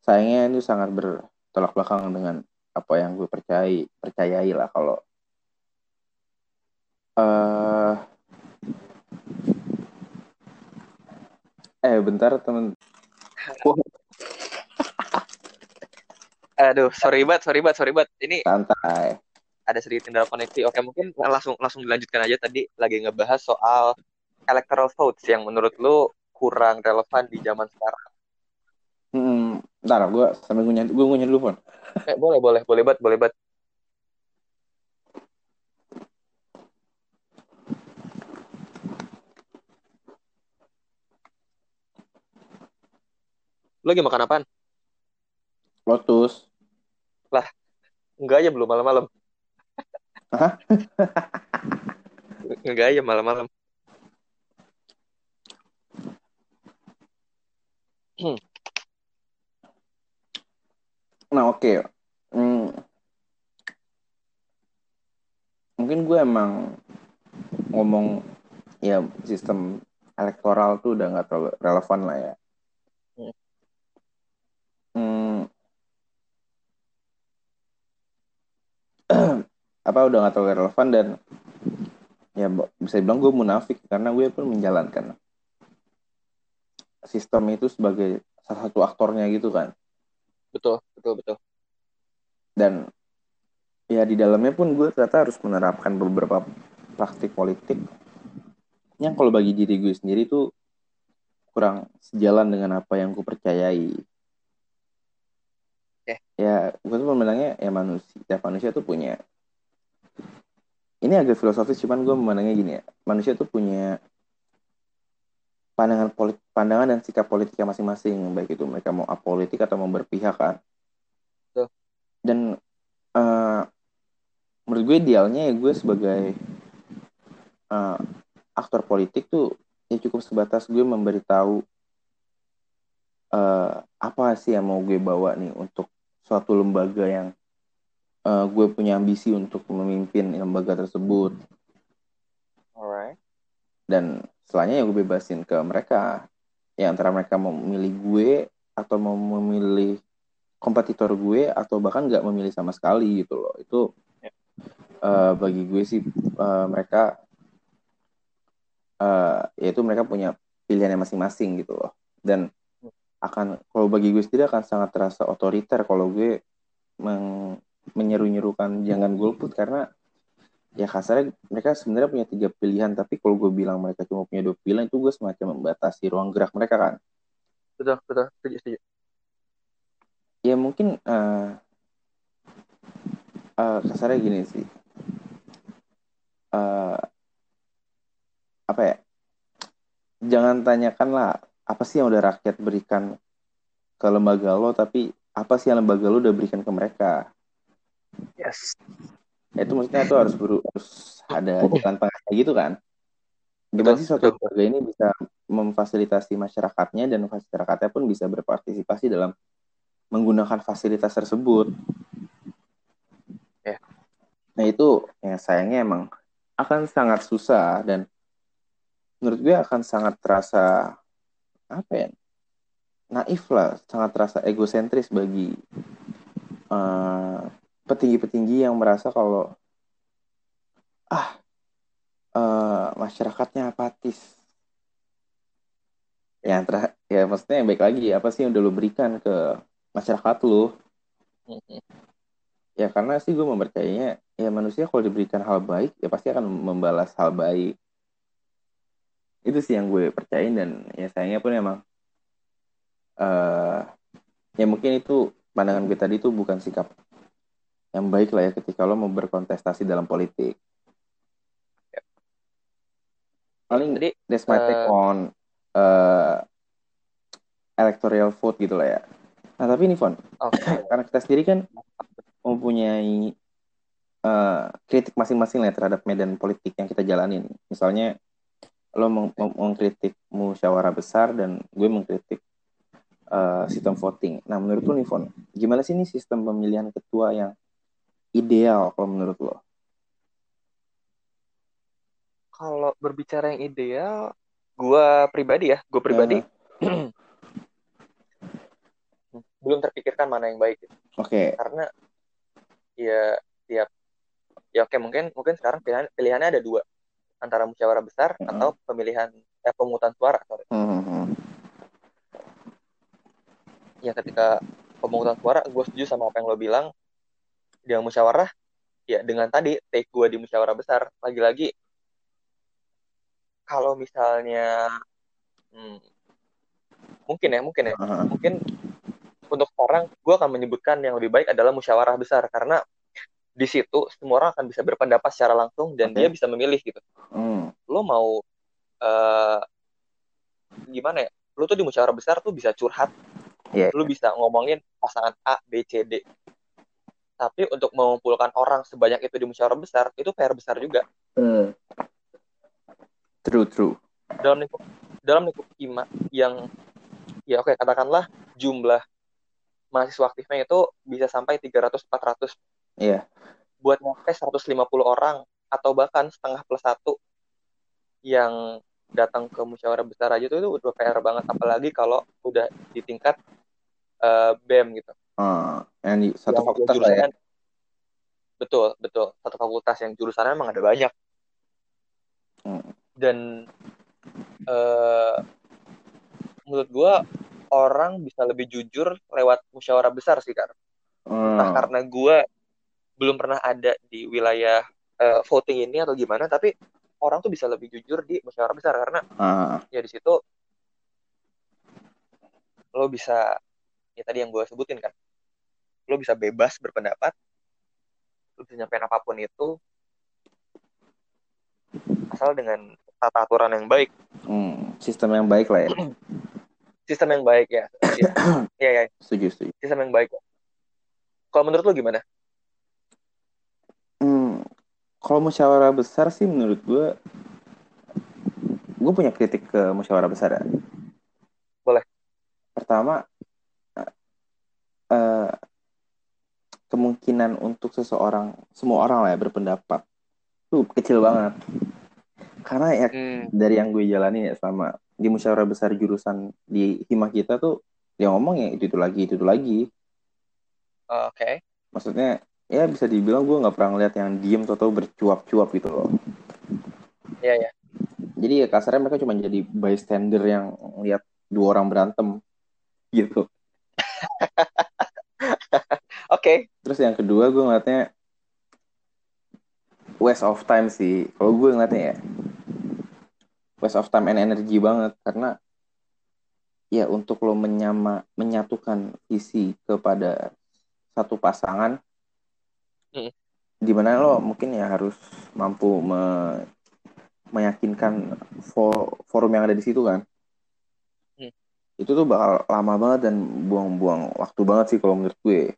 sayangnya itu sangat bertolak belakang dengan apa yang gue percayai percayai lah kalau uh, eh bentar temen. Aduh sorry banget sorry banget sorry banget. Ini santai. ada sedikit kendala koneksi. Oke mungkin langsung langsung dilanjutkan aja. Tadi lagi ngebahas soal electoral votes yang menurut lu kurang relevan di zaman sekarang. Hmm, ntar gue sambil ngunyah, gue ngunyah dulu pun. Eh, boleh, boleh, boleh banget, boleh banget. Lo lagi makan apaan? Lotus. Lah, enggak aja belum malam-malam. Hah? enggak aja malam-malam. Nah oke, okay. hmm. mungkin gue emang ngomong ya sistem elektoral tuh udah nggak terlalu relevan lah ya. Hmm. hmm. apa udah nggak terlalu relevan dan ya bisa dibilang gue munafik karena gue pun menjalankan sistem itu sebagai salah satu aktornya gitu kan. Betul, betul, betul. Dan ya di dalamnya pun gue ternyata harus menerapkan beberapa praktik politik yang kalau bagi diri gue sendiri tuh kurang sejalan dengan apa yang gue percayai. Okay. Ya, gue tuh memandangnya ya manusia, ya manusia tuh punya ini agak filosofis cuman gue memandangnya gini ya manusia tuh punya pandangan politik pandangan dan sikap politiknya masing-masing baik itu mereka mau apolitik atau mau berpihak kan Tuh. dan uh, menurut gue idealnya ya gue sebagai uh, aktor politik tuh ya cukup sebatas gue memberitahu uh, apa sih yang mau gue bawa nih untuk suatu lembaga yang uh, gue punya ambisi untuk memimpin lembaga tersebut. Alright. Dan setelahnya ya gue bebasin ke mereka ya antara mereka mau memilih gue atau mau memilih kompetitor gue atau bahkan nggak memilih sama sekali gitu loh. Itu uh, bagi gue sih uh, mereka uh, yaitu mereka punya pilihannya masing-masing gitu loh. Dan akan kalau bagi gue sendiri akan sangat terasa otoriter kalau gue meng, menyeru-nyerukan jangan golput karena ya kasarnya mereka sebenarnya punya tiga pilihan tapi kalau gue bilang mereka cuma punya dua pilihan itu gue semacam membatasi ruang gerak mereka kan? Betul betul. Setuju setuju. Ya mungkin uh, uh, kasarnya gini sih. Uh, apa ya? Jangan tanyakan lah apa sih yang udah rakyat berikan ke lembaga lo tapi apa sih yang lembaga lo udah berikan ke mereka? Yes itu maksudnya itu harus buru, harus ada jalan tengahnya gitu kan? Gimana sih suatu lembaga ini bisa memfasilitasi masyarakatnya dan masyarakatnya pun bisa berpartisipasi dalam menggunakan fasilitas tersebut? Ya. nah itu yang sayangnya emang akan sangat susah dan menurut gue akan sangat terasa apa ya naif lah sangat terasa egosentris bagi uh, petinggi-petinggi yang merasa kalau ah uh, masyarakatnya apatis. Ya, ter ya maksudnya yang baik lagi apa sih yang udah lo berikan ke masyarakat lo? Ya karena sih gue mempercayainya ya manusia kalau diberikan hal baik ya pasti akan membalas hal baik. Itu sih yang gue percayain dan ya sayangnya pun emang uh, ya mungkin itu pandangan gue tadi itu bukan sikap yang baik lah ya ketika lo mau berkontestasi dalam politik. Paling Jadi, that's my take uh, on uh, electoral vote gitu lah ya. Nah tapi ini Fon, okay. karena kita sendiri kan mempunyai uh, kritik masing-masing lah ya terhadap medan politik yang kita jalanin. Misalnya lo meng mengkritik musyawarah besar dan gue mengkritik uh, sistem voting. Nah, menurut lo nih, Fon, gimana sih nih sistem pemilihan ketua yang ideal kalau menurut lo? Kalau berbicara yang ideal, gue pribadi ya, gue pribadi uh belum terpikirkan mana yang baik. Oke. Okay. Karena ya tiap ya oke mungkin mungkin sekarang pilihan pilihannya ada dua antara musyawarah besar uh -huh. atau pemilihan eh, pemungutan suara sorry. Uh -huh. Ya ketika pemungutan suara gue setuju sama apa yang lo bilang dia musyawarah ya dengan tadi take gue di musyawarah besar lagi-lagi kalau misalnya hmm, mungkin ya mungkin ya uh mungkin untuk sekarang gue akan menyebutkan yang lebih baik adalah musyawarah besar karena di situ semua orang akan bisa berpendapat secara langsung dan okay. dia bisa memilih gitu. Mm. Lo mau uh, gimana ya? Lo tuh di musyawarah besar tuh bisa curhat. Yeah. Lo bisa ngomongin pasangan A, B, C, D. Tapi untuk mengumpulkan orang sebanyak itu di musyawarah besar itu PR besar juga. Mm. True, true. Dalam lingkup dalam lingkup IMA yang ya oke okay, katakanlah jumlah mahasiswa aktifnya itu bisa sampai 300 400. Iya. Buat nyampe 150 orang atau bahkan setengah plus satu yang datang ke musyawarah besar aja itu, itu udah PR banget apalagi kalau udah di tingkat uh, BEM gitu. Uh, yang satu yang fakultas lah ya. Betul, betul. Satu fakultas yang jurusannya emang ada banyak. Hmm. Dan uh, menurut gua orang bisa lebih jujur lewat musyawarah besar sih kan hmm. entah karena gue belum pernah ada di wilayah uh, voting ini atau gimana tapi orang tuh bisa lebih jujur di musyawarah besar karena hmm. ya di situ lo bisa ya tadi yang gue sebutin kan lo bisa bebas berpendapat lo bisa nyampein apa pun itu asal dengan tata aturan yang baik hmm, sistem yang baik lah ya sistem yang baik ya. Iya, iya. Ya. Setuju, setuju. Sistem yang baik. Kalau menurut lo gimana? Hmm, kalau musyawarah besar sih menurut gue, gue punya kritik ke musyawarah besar ya. Boleh. Pertama, uh, kemungkinan untuk seseorang, semua orang lah ya berpendapat, tuh kecil banget. Karena ya hmm. dari yang gue jalani ya selama di musyawarah besar jurusan di hima kita tuh dia ngomong ya itu itu lagi itu itu lagi oke okay. maksudnya ya bisa dibilang gue nggak pernah ngeliat yang diem atau bercuap-cuap gitu loh iya yeah, iya yeah. jadi ya kasarnya mereka cuma jadi bystander yang lihat dua orang berantem gitu okay. terus yang kedua gue ngeliatnya waste of time sih kalau gue ngeliatnya ya waste of time and energy banget karena ya untuk lo menyama menyatukan visi kepada satu pasangan hmm. di mana lo mungkin ya harus mampu me, meyakinkan for, forum yang ada di situ kan hmm. itu tuh bakal lama banget dan buang-buang waktu banget sih kalau menurut gue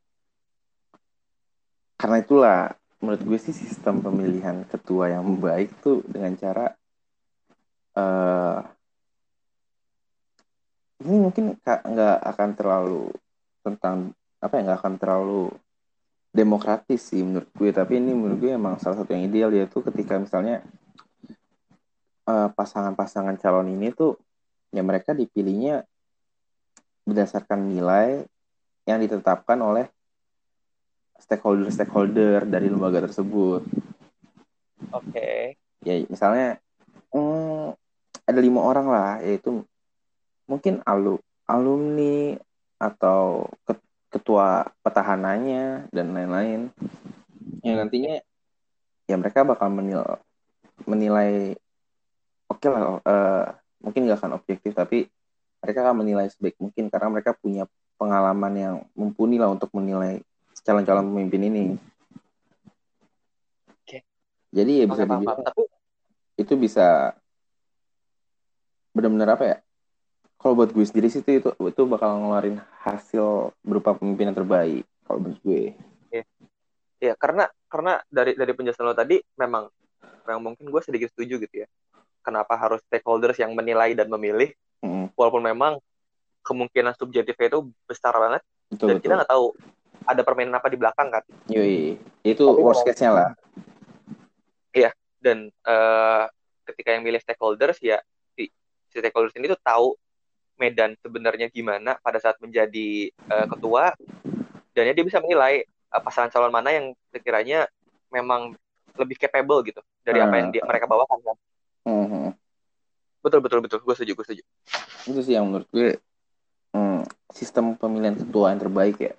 karena itulah menurut gue sih sistem pemilihan ketua yang baik tuh dengan cara uh, ini mungkin nggak akan terlalu tentang apa ya nggak akan terlalu demokratis sih menurut gue. Tapi ini menurut gue emang salah satu yang ideal yaitu ketika misalnya pasangan eh, pasangan-pasangan calon ini tuh ya mereka dipilihnya berdasarkan nilai yang ditetapkan oleh stakeholder-stakeholder dari lembaga tersebut. Oke. Okay. Ya misalnya, hmm, ada lima orang lah yaitu mungkin alu alumni atau ketua petahananya dan lain-lain yang nantinya ya mereka bakal menilai menilai oke okay lah uh, mungkin nggak akan objektif tapi mereka akan menilai sebaik mungkin karena mereka punya pengalaman yang mumpuni lah untuk menilai calon-calon pemimpin ini. Oke. Jadi ya bisa dibilang itu bisa benar-benar apa ya? Kalau buat gue sendiri sih itu itu bakal ngeluarin hasil berupa pemimpin yang terbaik kalau menurut gue. Ya ya karena karena dari dari penjelasan lo tadi memang memang mungkin gue sedikit setuju gitu ya. Kenapa harus stakeholders yang menilai dan memilih hmm. walaupun memang kemungkinan subjektifnya itu besar banget betul dan betul. kita nggak tahu ada permainan apa di belakang kan? Yoi. itu Tapi worst case-nya lah. Dan eh, ketika yang milih stakeholders ya si, si stakeholders ini tuh tahu medan sebenarnya gimana pada saat menjadi eh, ketua dan ya dia bisa menilai eh, pasangan calon mana yang sekiranya memang lebih capable gitu dari apa yang dia, mereka bawakan kan? Mhm. betul betul betul. Gue setuju gue setuju. Itu sih yang menurut gue hmm, sistem pemilihan ketua yang terbaik ya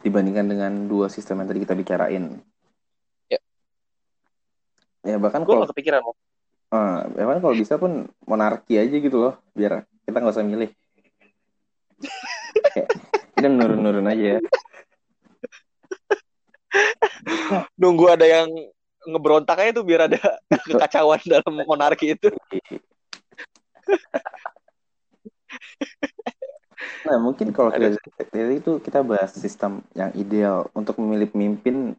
dibandingkan dengan dua sistem yang tadi kita bicarain. Ya. ya bahkan gue kalau kepikiran eh, bahkan kalau bisa pun monarki aja gitu loh biar kita nggak usah milih. Kayak, kita menurun-nurun aja ya. Nunggu ada yang ngeberontak aja tuh biar ada kekacauan dalam monarki itu Nah, mungkin kalau kita dari itu kita bahas sistem yang ideal untuk memilih pemimpin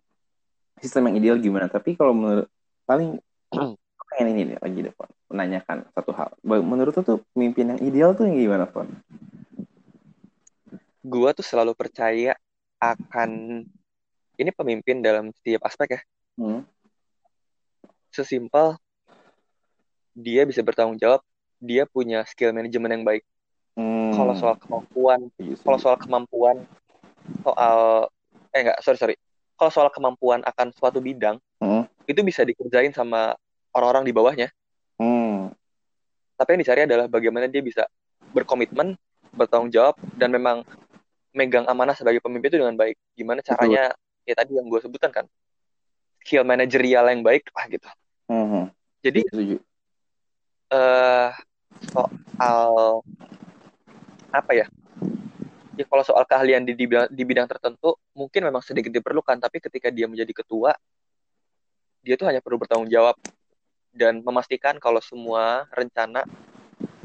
sistem yang ideal gimana. Tapi kalau menurut paling pengen ini nih lagi deh, Fon. Menanyakan satu hal. Menurut tuh pemimpin yang ideal tuh yang gimana, Fon? gue tuh selalu percaya akan ini pemimpin dalam setiap aspek ya Hmm. sesimpel dia bisa bertanggung jawab dia punya skill manajemen yang baik Hmm. kalau soal kemampuan Setuju, setuju. kalau soal kemampuan soal eh enggak sorry sorry kalau soal kemampuan akan suatu bidang Hmm. itu bisa dikerjain sama orang-orang di bawahnya Hmm. tapi yang dicari adalah bagaimana dia bisa berkomitmen bertanggung jawab dan memang megang amanah sebagai pemimpin itu dengan baik gimana caranya ya tadi yang gue sebutkan kan skill manajerial yang baik lah gitu Hmm. jadi Setuju. eh soal apa ya? Ya kalau soal keahlian di, di, bidang, di bidang tertentu mungkin memang sedikit diperlukan tapi ketika dia menjadi ketua dia tuh hanya perlu bertanggung jawab dan memastikan kalau semua rencana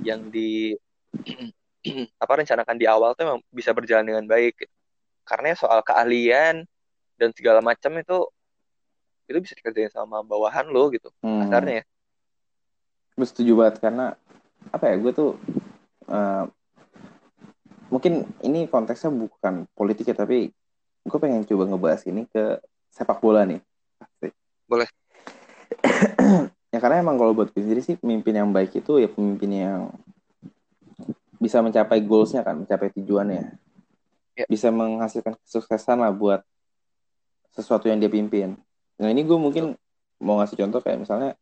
yang di apa rencanakan di awal tuh memang bisa berjalan dengan baik. Karena soal keahlian dan segala macam itu itu bisa dikerjain sama bawahan lo gitu Hmm. kasarnya ya. Gue setuju banget karena apa ya gue tuh eh, mungkin ini konteksnya bukan politik ya tapi gue pengen coba ngebahas ini ke sepak bola nih. Asik. Boleh. ya karena emang kalau buat gue sendiri sih pemimpin yang baik itu ya pemimpin yang bisa mencapai goalsnya kan, mencapai tujuannya. Ya. Bisa menghasilkan kesuksesan lah buat sesuatu yang dia pimpin. Nah ini gue mungkin mau ngasih contoh kayak misalnya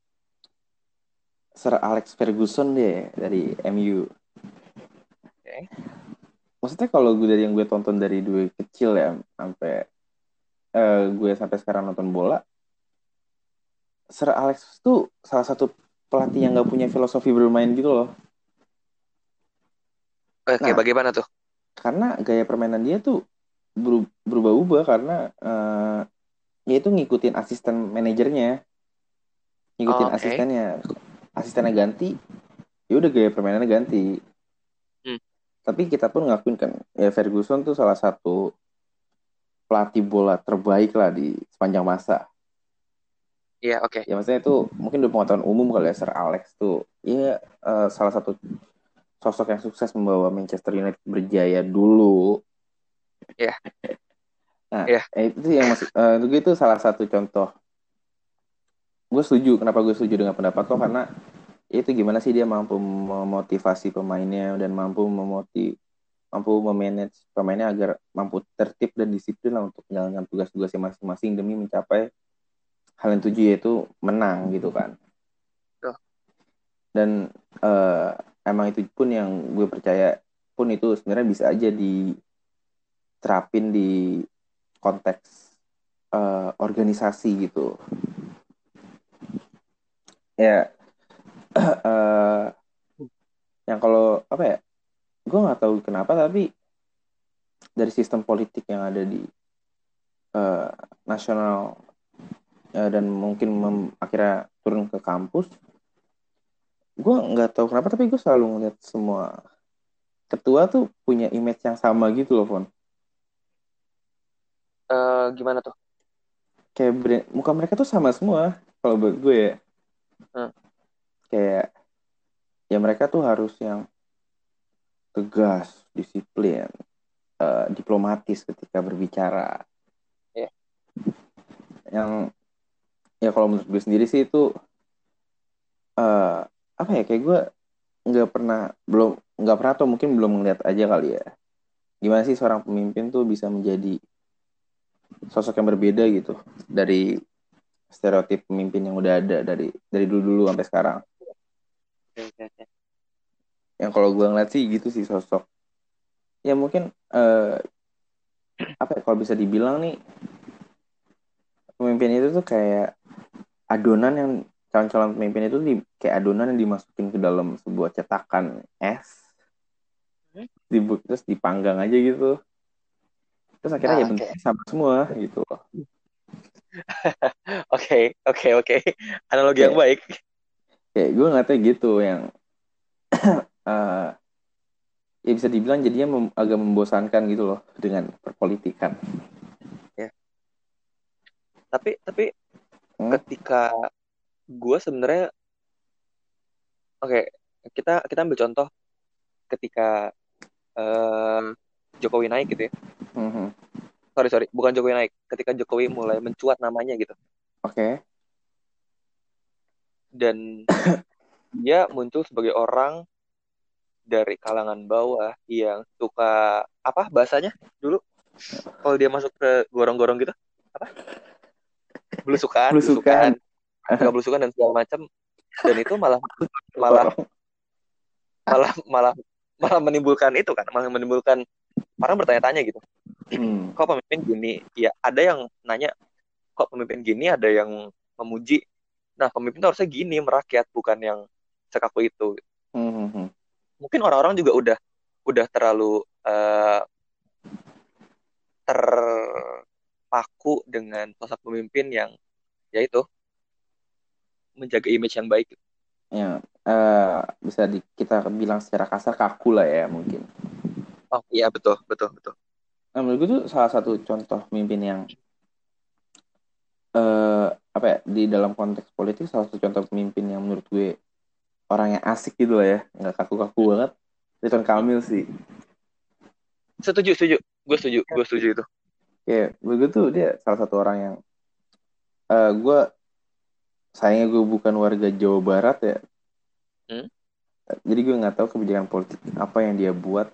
Sir Alex Ferguson deh dari MU. Oke. Maksudnya kalau gue dari yang gue tonton dari dua kecil ya sampai eh, gue sampai sekarang nonton bola, Sir Alex tuh salah satu pelatih yang gak punya filosofi bermain gitu loh. oke Nah. bagaimana tuh Karena gaya permainan dia tuh beru- berubah-ubah karena eh, dia itu ngikutin asisten manajernya, ngikutin Oh, oke. asistennya, asistennya ganti, ya udah gaya permainannya ganti. Tapi kita pun ngakuin kan, ya Ferguson tuh salah satu pelatih bola terbaik lah di sepanjang masa. Iya, oke. Ya maksudnya itu mungkin udah pengetahuan umum kali ya Sir Alex tuh, ya eh, salah satu sosok yang sukses membawa Manchester United berjaya dulu. Iya. Nah, Iya. eh, itu yang masih eh, itu salah satu contoh. Gue setuju. Kenapa gue setuju dengan pendapat lo? Karena itu gimana sih dia mampu memotivasi pemainnya dan mampu memoti mampu memanage pemainnya agar mampu tertib dan disiplin lah untuk menjalankan tugas-tugasnya masing-masing demi mencapai hal yang tuju yaitu menang gitu kan. Dan eh, emang itu pun yang gue percaya pun itu sebenarnya bisa aja diterapin di konteks eh, organisasi gitu. Ya, eh, yang kalau apa ya, gue nggak tahu kenapa tapi dari sistem politik yang ada di eh, nasional eh, dan mungkin mem- akhirnya turun ke kampus, gue nggak tahu kenapa tapi gue selalu ngeliat semua ketua tuh punya image yang sama gitu loh, Fon. Eh, gimana tuh? kayak brand, muka mereka tuh sama semua kalau buat gue ya Hmm. Kayak ya mereka tuh harus yang tegas disiplin, uh, diplomatis ketika berbicara. Yeah. Yang ya kalau menurut gue sendiri sih itu uh, apa ya kayak gue nggak pernah belum nggak pernah atau mungkin belum ngeliat aja kali ya gimana sih seorang pemimpin tuh bisa menjadi sosok yang berbeda gitu dari stereotip pemimpin yang udah ada dari dari dulu dulu sampai sekarang yang kalau gue ngeliat sih gitu sih sosok. Ya mungkin uh, apa ya kalau bisa dibilang nih pemimpin itu tuh kayak adonan yang calon-calon pemimpin itu di, kayak adonan yang dimasukin ke dalam sebuah cetakan es. Hmm? di terus dipanggang aja gitu. Terus akhirnya nah, ya bentuknya okay. sama semua gitu loh. Oke oke oke. Analogi kayak, yang baik kayak gue ngatanya gitu yang uh, ya bisa dibilang jadinya mem agak membosankan gitu loh dengan perpolitikan ya tapi tapi hmm? ketika gue sebenarnya oke okay, kita kita ambil contoh ketika uh, Jokowi naik gitu ya mm-hmm. sorry sorry bukan Jokowi naik ketika Jokowi mulai mencuat namanya gitu oke okay. Dan dia muncul sebagai orang dari kalangan bawah yang suka apa bahasanya dulu? Kalau dia masuk ke gorong-gorong gitu apa? Belusukan belusukan. nggak belusukan dan segala macam. Dan itu malah malah malah malah malah menimbulkan itu kan malah menimbulkan orang bertanya-tanya gitu. Hmm. kok pemimpin gini? Ya ada yang nanya kok pemimpin gini? Ada yang memuji nah pemimpin itu harusnya gini merakyat bukan yang sekaku itu. Hmm. mungkin orang-orang juga udah udah terlalu uh, terpaku dengan sosok pemimpin yang ya itu menjaga image yang baik. Ya uh, bisa di, kita bilang secara kasar kaku lah ya mungkin. Oh iya betul betul betul. Nah menurut gue tuh salah satu contoh pemimpin yang uh, apa ya di dalam konteks politik salah satu contoh pemimpin yang menurut gue orang yang asik gitu lah ya nggak kaku-kaku banget Ridwan Kamil sih. Setuju setuju. Gue setuju gue setuju itu. Ya begitu dia salah satu orang yang uh, gue sayangnya gue bukan warga Jawa Barat ya. Hmm? jadi gue nggak tahu kebijakan politik apa yang dia buat.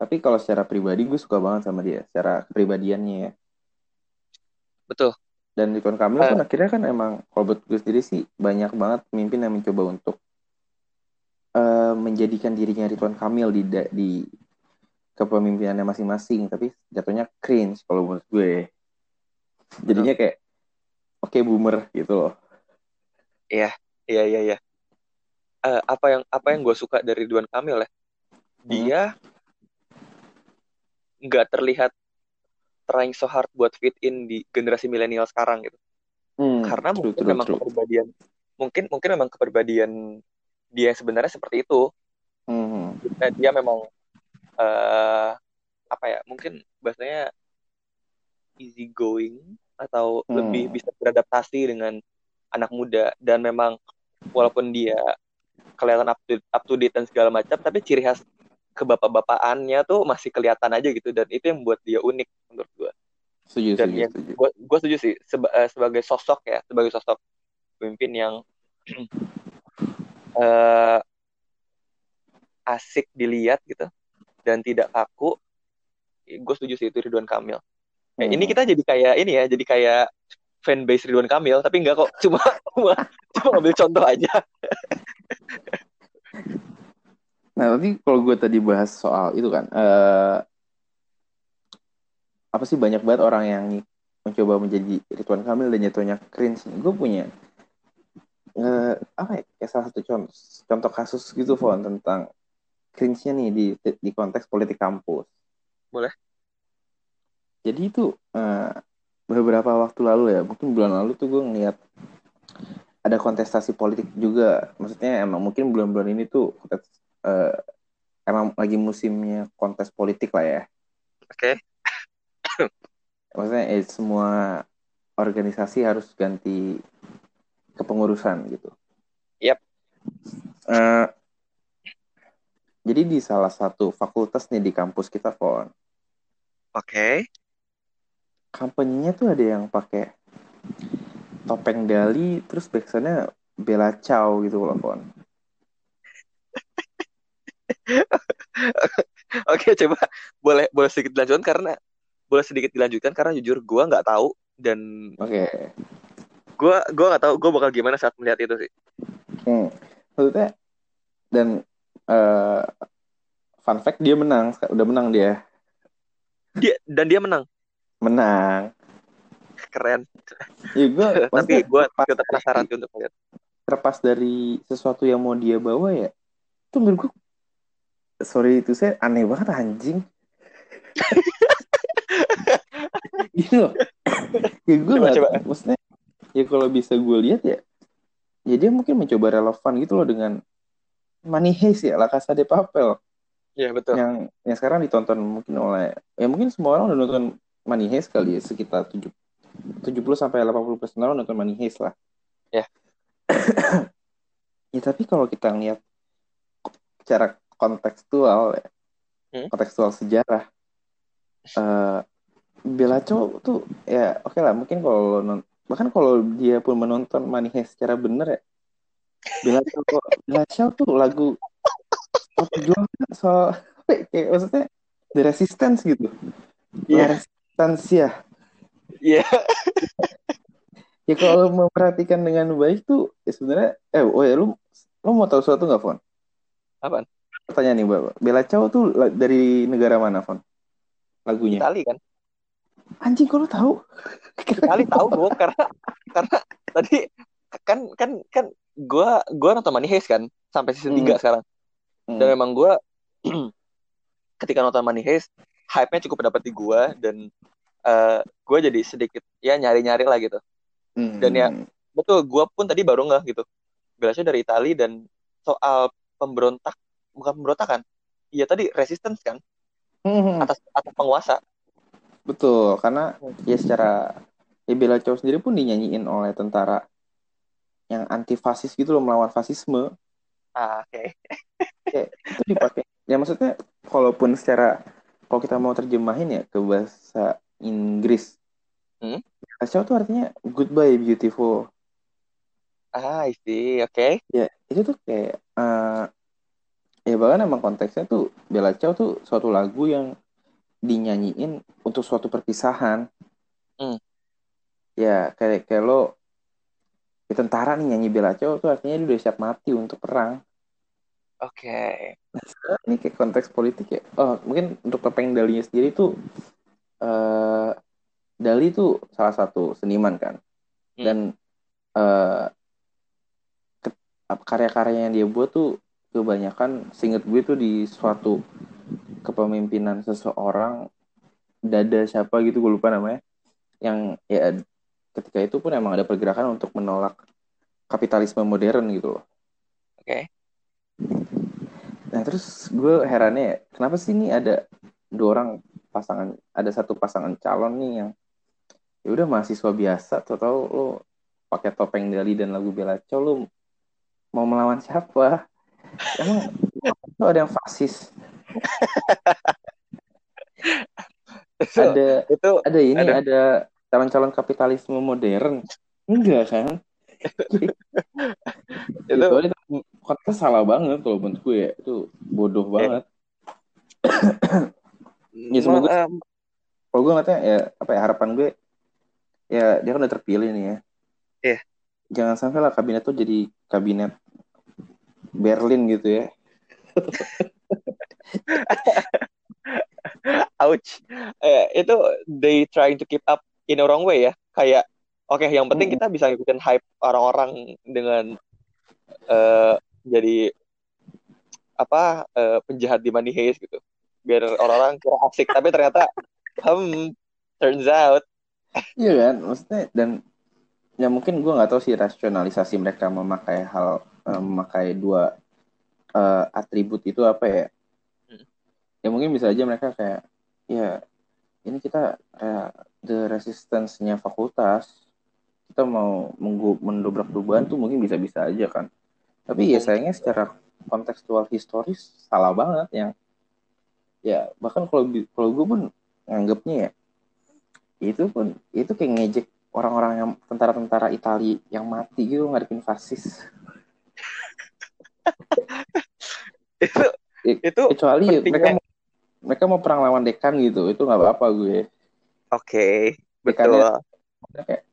Tapi kalau secara pribadi gue suka banget sama dia secara kepribadiannya ya. Betul dan Ridwan Kamil uh, pun akhirnya kan emang kalau buat gue sendiri sih banyak banget pemimpin yang mencoba untuk uh, menjadikan dirinya Ridwan Kamil di di kepemimpinannya masing-masing. Tapi jatuhnya cringe kalau menurut gue. Jadinya kayak oke okay, boomer gitu loh. Iya, iya, iya, iya. Uh, apa yang apa yang gue suka dari Ridwan Kamil ya, dia nggak hmm. terlihat trying so hard buat fit in di generasi milenial sekarang gitu. Hmm, Karena true, mungkin true, memang true. kepribadian, mungkin mungkin memang kepribadian dia sebenarnya seperti itu. Hmm. Dia memang uh, apa ya? Mungkin bahasanya easy going atau hmm. lebih bisa beradaptasi dengan anak muda dan memang walaupun dia kelihatan up to, up to date dan segala macam tapi ciri khas kebapak-bapakannya tuh masih kelihatan aja gitu dan itu yang membuat dia unik menurut gue setuju, dan setuju, yang setuju. Gua, gua setuju sih seba, uh, sebagai sosok ya sebagai sosok pemimpin yang uh, asik dilihat gitu dan tidak kaku gue setuju sih itu Ridwan Kamil eh, hmm. ini kita jadi kayak ini ya jadi kayak fanbase Ridwan Kamil tapi enggak kok cuma cuma cuma ambil contoh aja nah tapi kalau gue tadi bahas soal itu kan uh, apa sih banyak banget orang yang mencoba menjadi Ridwan Kamil dan jatuhnya cringe gue punya uh, apa ya salah satu contoh contoh kasus gitu Fon tentang cringe-nya nih di di konteks politik kampus. Boleh. Jadi itu uh, beberapa waktu lalu ya mungkin bulan lalu tuh gue ngeliat ada kontestasi politik juga. Maksudnya emang mungkin bulan-bulan ini tuh uh, emang lagi musimnya kontes politik lah ya. Oke. Okay. maksudnya eh, semua organisasi harus ganti kepengurusan gitu. Yep uh, jadi di salah satu fakultas nih di kampus kita Fon. Oke. company-nya tuh ada yang pakai topeng Dali terus backsoundnya Bella Ciao gitu loh Fon Oke, coba boleh boleh sedikit dilanjutkan karena boleh sedikit dilanjutkan karena jujur gua nggak tahu dan oke gua gua nggak tahu gua bakal gimana saat melihat itu sih. hmm. maksudnya dan eh, fun fact dia menang udah menang dia Dia dan dia menang. menang Keren. ya gue Tapi gua tetap penasaran untuk melihat. terlepas dari sesuatu yang mau dia bawa ya itu menurut gue sorry itu saya aneh banget anjing gitu loh ya gue Coba, coba. maksudnya ya kalau bisa gue lihat ya ya dia mungkin mencoba relevan gitu loh dengan Money Heist ya La Casa de Papel Iya, betul. yang yang sekarang ditonton mungkin oleh ya mungkin semua orang udah nonton Money Heist kali ya sekitar 7 70 sampai 80 persen orang nonton Money Heist lah. Ya. ya tapi kalau kita ngeliat secara kontekstual ya, Hmm. kontekstual sejarah eh Bella Ciao tuh ya oke lah mungkin kalau non- bahkan kalau dia pun menonton Heist secara bener ya Bella Ciao tuh lagu soal perjuangan soal apa ya, kayak maksudnya the resistance gitu Iya. La resistencia Iya. ya kalau memperhatikan dengan baik tuh ya sebenarnya eh oh ya lu lu mau tahu sesuatu nggak Fon Apaan? Pertanyaan nih Mbak Bella Ciao tuh dari negara mana Fon lagunya Itali kan? anjing kok lu tahu Itali tahu gue karena karena tadi kan kan kan gua gua nonton Money Heist kan sampai season Hmm. 3 sekarang. Dan Hmm. memang gua ketika nonton Money Heist hype-nya cukup dapat di gua dan eh gue jadi sedikit ya nyari-nyari lah gitu. Hmm. dan ya- Betul, gua pun tadi baru nggak gitu. Belasnya dari Itali dan soal pemberontak bukan pemberontakan. Iya tadi resistance kan Hmm. atas atas penguasa. betul karena ya secara ya Bella Ciao sendiri pun dinyanyiin oleh tentara yang anti fasis gitu loh melawan fasisme Ah, oke. itu dipakai ya maksudnya kalaupun secara kalau kita mau terjemahin ya ke bahasa Inggris Hmm. Ciao tuh artinya goodbye beautiful Ah, I see. Oke. ya itu tuh kayak eh, ya bahkan emang konteksnya tuh Bella Ciao tuh suatu lagu yang dinyanyiin untuk suatu perpisahan Hmm. ya kayak kayak lo di tentara nih nyanyi Bella Ciao tuh artinya dia udah siap mati untuk perang Oke. ini kayak konteks politik ya. Oh, mungkin untuk topeng Dalinya sendiri tuh eh Dali tuh salah satu seniman kan. Hmm. Dan eh ke- apa- karya-karya yang dia buat tuh kebanyakan seinget gue tuh di suatu kepemimpinan seseorang dada siapa gitu gue lupa namanya yang ya ketika itu pun emang ada pergerakan untuk menolak kapitalisme modern gitu loh. Oke. Nah terus gue herannya ya, kenapa sih ini ada dua orang pasangan, ada satu pasangan calon nih yang ya udah mahasiswa biasa, tau tau lo pakai topeng Dali dan lagu Bella Ciao lo mau melawan siapa? Emang ada yang fasis, Itu, ada itu ada ini ada. ada calon-calon kapitalisme modern, enggak kan? itu kata salah banget kalau menurut gue ya, itu bodoh banget. Ya, semoga- em, kalau gue ngeliatnya ya apa ya harapan gue ya dia kan udah terpilih nih ya Iya. jangan sampai lah kabinet tuh jadi kabinet Berlin gitu ya ouch. Eh, itu they trying to keep up in a wrong way ya. Kayak oke, yang penting Mm. kita bisa ngikutin hype orang-orang dengan eh jadi apa eh, penjahat di Money Heist gitu. Biar orang-orang kira asik, tapi ternyata hmm turns out iya kan maksudnya dan ya mungkin gue nggak tahu sih rasionalisasi mereka memakai hal eh, memakai dua eh, atribut itu apa ya Hmm. ya mungkin bisa aja mereka kayak ya ini kita the resistance-nya fakultas kita mau mendobrak perubahan tuh mungkin bisa-bisa aja kan tapi ya Hmm. sayangnya secara kontekstual historis salah banget yang ya bahkan kalau kalau gue pun nganggapnya ya itu pun itu kayak ngejek orang-orang yang tentara-tentara Italia yang mati gitu ngadepin fasis. Itu itu kecuali mereka mau, mereka mau perang lawan dekan gitu itu nggak apa-apa gue. Oke okay, betul. kayak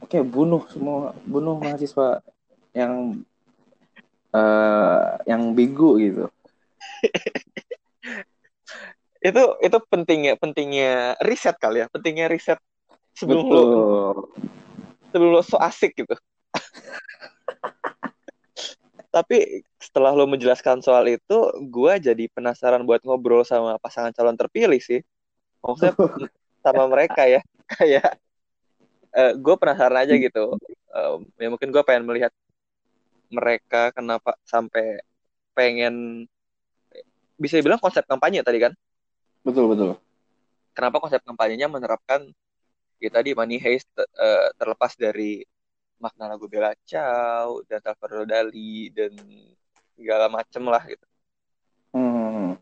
oke okay, bunuh semua bunuh mahasiswa yang uh, yang bego gitu. Itu itu pentingnya pentingnya riset kali ya pentingnya riset sebelum Betul. lo sebelum lo so asik gitu. Tapi setelah lo menjelaskan soal itu gue jadi penasaran buat ngobrol sama pasangan calon terpilih sih. Maksudnya sama mereka ya. Kayak uh, eh, gue penasaran aja gitu. Uh, ya mungkin gue pengen melihat mereka kenapa sampai pengen bisa dibilang konsep kampanye tadi kan? Betul, betul. Kenapa konsep kampanyenya menerapkan ya tadi money heist uh, terlepas dari makna lagu Bella Ciao dan Salvador Dali dan segala macem lah gitu. Hmm.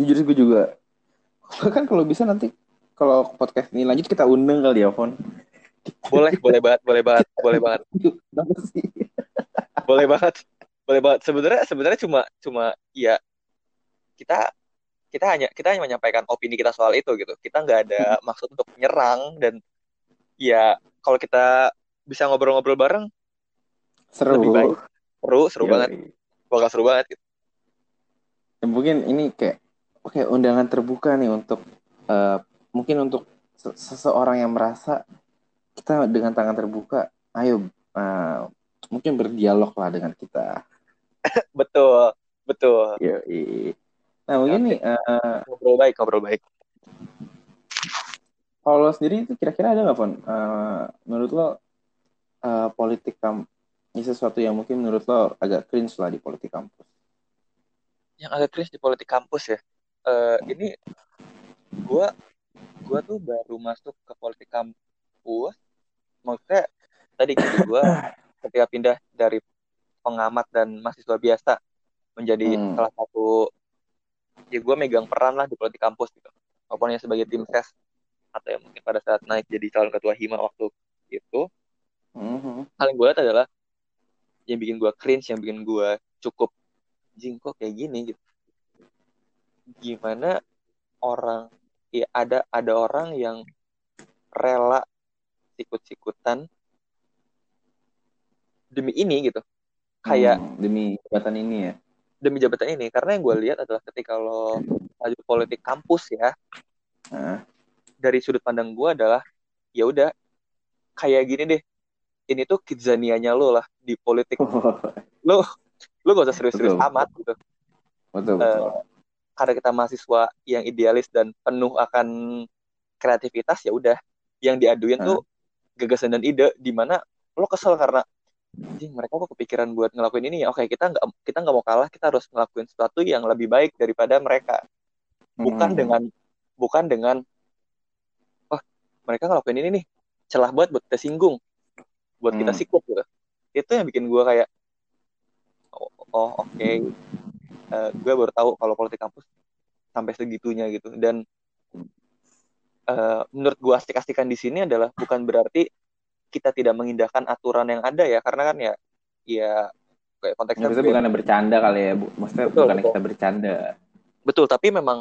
Jujur gue juga. Kan kalau bisa nanti kalau podcast ini lanjut kita undang kali ya, Fon. Boleh, boleh banget, boleh banget, boleh banget. boleh banget. Boleh banget. Sebenarnya sebenarnya cuma cuma ya kita kita hanya kita hanya menyampaikan opini kita soal itu gitu kita nggak ada hmm. maksud untuk menyerang dan ya kalau kita bisa ngobrol-ngobrol bareng seru lebih baik seru seru Yoi. banget bakal seru banget gitu. Ya, mungkin ini kayak oke okay, undangan terbuka nih untuk uh, mungkin untuk seseorang yang merasa kita dengan tangan terbuka ayo uh, mungkin berdialog lah dengan kita betul betul Yoi. Nah mungkin nih uh, ngobrol baik, ngobrol baik. Kalau lo sendiri itu kira-kira ada nggak pun uh, menurut lo uh, politik kam ini sesuatu yang mungkin menurut lo agak cringe lah di politik kampus? Yang agak cringe di politik kampus ya. Uh, ini gue gue tuh baru masuk ke politik kampus. Maksudnya tadi gitu gue ketika pindah dari pengamat dan mahasiswa biasa menjadi hmm. salah satu ya gue megang peran lah di politik kampus gitu. Maupun yang sebagai tim ses atau yang mungkin pada saat naik jadi calon ketua hima waktu itu mm-hmm. hal yang gue lihat adalah yang bikin gue cringe yang bikin gue cukup jingko kayak gini? gitu. Gimana orang ya ada ada orang yang rela sikut-sikutan demi ini gitu. Kayak hmm, demi jabatan ini ya demi jabatan ini karena yang gue lihat adalah ketika lo maju politik kampus ya uh. dari sudut pandang gue adalah ya udah kayak gini deh ini tuh kidzanianya lo lah di politik oh. lo lo gak usah serius-serius amat gitu betul, betul. Uh, karena kita mahasiswa yang idealis dan penuh akan kreativitas ya udah yang diaduin uh. tuh gagasan dan ide di mana lo kesel karena anjing mereka kok kepikiran buat ngelakuin ini ya oke kita nggak kita nggak mau kalah kita harus ngelakuin sesuatu yang lebih baik daripada mereka bukan hmm. dengan bukan dengan wah mereka ngelakuin ini nih celah buat buat kita singgung buat hmm. kita sikut gitu itu yang bikin gue kayak oh, oh oke okay. uh, eh, gue baru tahu kalau politik kampus sampai segitunya gitu dan uh, menurut gue asik-asikan di sini adalah bukan berarti kita tidak mengindahkan aturan yang ada ya karena kan ya ya kayak konteksnya itu bukan bercanda kali ya bu maksudnya betul, bukan betul. kita bercanda betul tapi memang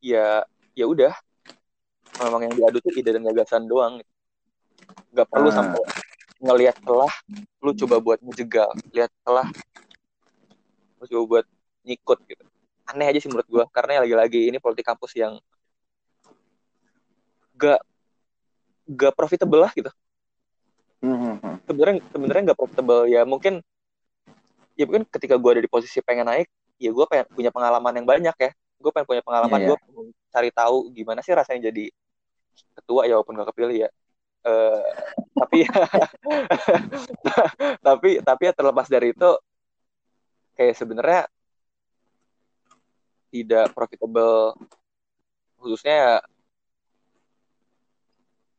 ya ya udah memang yang diadu tuh ide dan gagasan doang nggak perlu ah. sampai ngelihat telah lu coba buat menjegal lihat telah lu coba buat nyikut gitu aneh aja sih menurut gua karena lagi-lagi ini politik kampus yang gak gak profitable lah gitu. Sebenarnya sebenarnya nggak profitable. Ya mungkin ya mungkin ketika gue ada di posisi pengen naik ya gue pengen punya pengalaman yang banyak ya. Gue pengen punya pengalaman yeah, yeah. gue cari tahu gimana sih rasanya jadi ketua ya walaupun gak kepilih ya. Uh, tapi tapi tapi ya terlepas dari itu kayak sebenarnya tidak profitable. Khususnya ya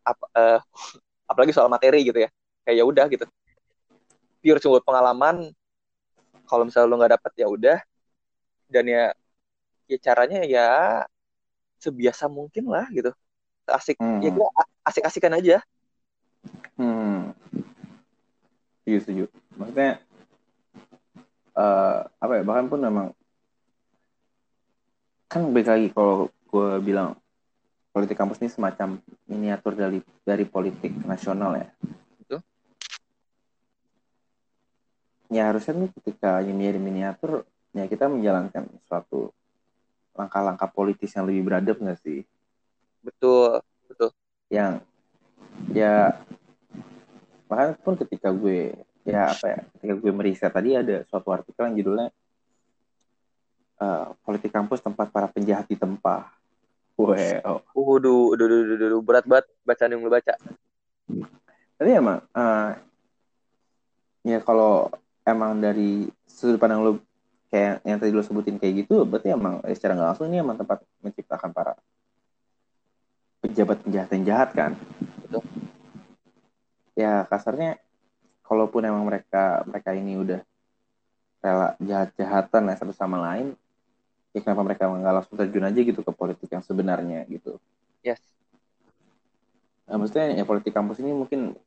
apa uh, apalagi soal materi gitu ya kayak ya udah gitu pure cuma pengalaman kalau misalnya lo nggak dapet ya udah dan ya ya caranya ya sebiasa mungkin lah gitu asik Hmm. ya gue asik-asikan aja Hmm. Setuju, setuju. Maksudnya eh apa ya? Bahkan pun memang kan balik lagi kalau gue bilang politik kampus ini semacam miniatur dari dari politik nasional ya. Betul. Ya harusnya nih ketika ini menjadi miniatur, ya kita menjalankan suatu langkah-langkah politis yang lebih beradab nggak sih? betul betul yang ya bahkan pun ketika gue ya apa ya ketika gue meriset tadi ada suatu artikel yang judulnya eh, politik kampus tempat para penjahat ditempah. Wow. Waduh, udah, udah, udah, udah, berat banget bacaan yang lu baca. Tapi emang eh, ya kalau emang dari sudut pandang lu kayak yang tadi lu sebutin kayak gitu, berarti emang eh, secara nggak langsung ini emang tempat menciptakan para pejabat penjahat yang jahat kan? Betul. Ya kasarnya, kalaupun emang mereka mereka ini udah rela jahat-jahatan ya satu sama lain, ya kenapa mereka nggak langsung terjun aja gitu ke politik yang sebenarnya gitu? Yes. Nah, maksudnya ya politik kampus ini mungkin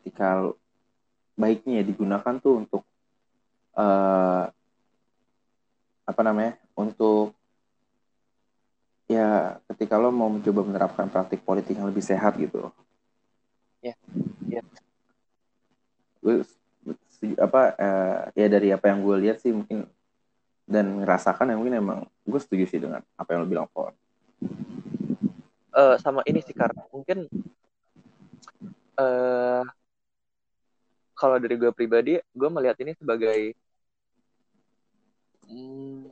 ketika baiknya ya digunakan tuh untuk eh apa namanya untuk ya ketika lo mau mencoba menerapkan praktik politik yang lebih sehat gitu. Ya. Gue setuju- apa eh, ya dari apa yang gue lihat sih mungkin dan ngerasakan ya mungkin emang gue setuju sih dengan apa yang lo bilang Pon. Eh, sama ini sih karena mungkin eh kalau dari gue pribadi, gue melihat ini sebagai hmm,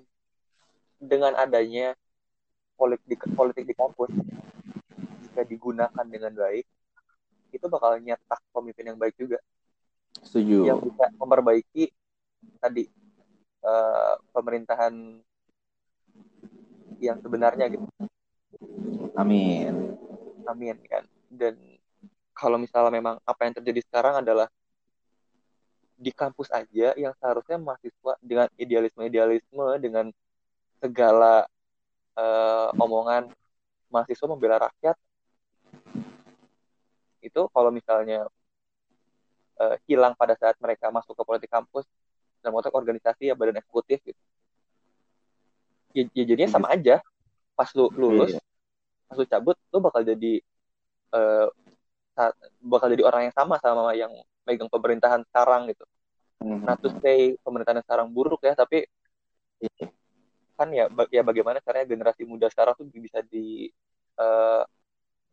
dengan adanya politik politik di kampus jika digunakan dengan baik itu bakal nyetak pemimpin yang baik juga Setuju. yang bisa memperbaiki tadi eh, pemerintahan yang sebenarnya gitu Amin. amin kan dan kalau misalnya memang apa yang terjadi sekarang adalah di kampus aja yang seharusnya mahasiswa dengan idealisme-idealisme dengan segala eh, omongan mahasiswa membela rakyat itu kalau misalnya eh, hilang pada saat mereka masuk ke politik kampus dalam konteks organisasi ya badan eksekutif gitu ya, ya jadinya sama aja pas lu lulus Iya. pas lu cabut lu bakal jadi sa- bakal jadi orang yang sama sama yang megang pemerintahan sekarang gitu Mhm. not to say pemerintahan sekarang buruk ya tapi Iya. kan ya ya bagaimana caranya generasi muda sekarang tuh bisa di eh,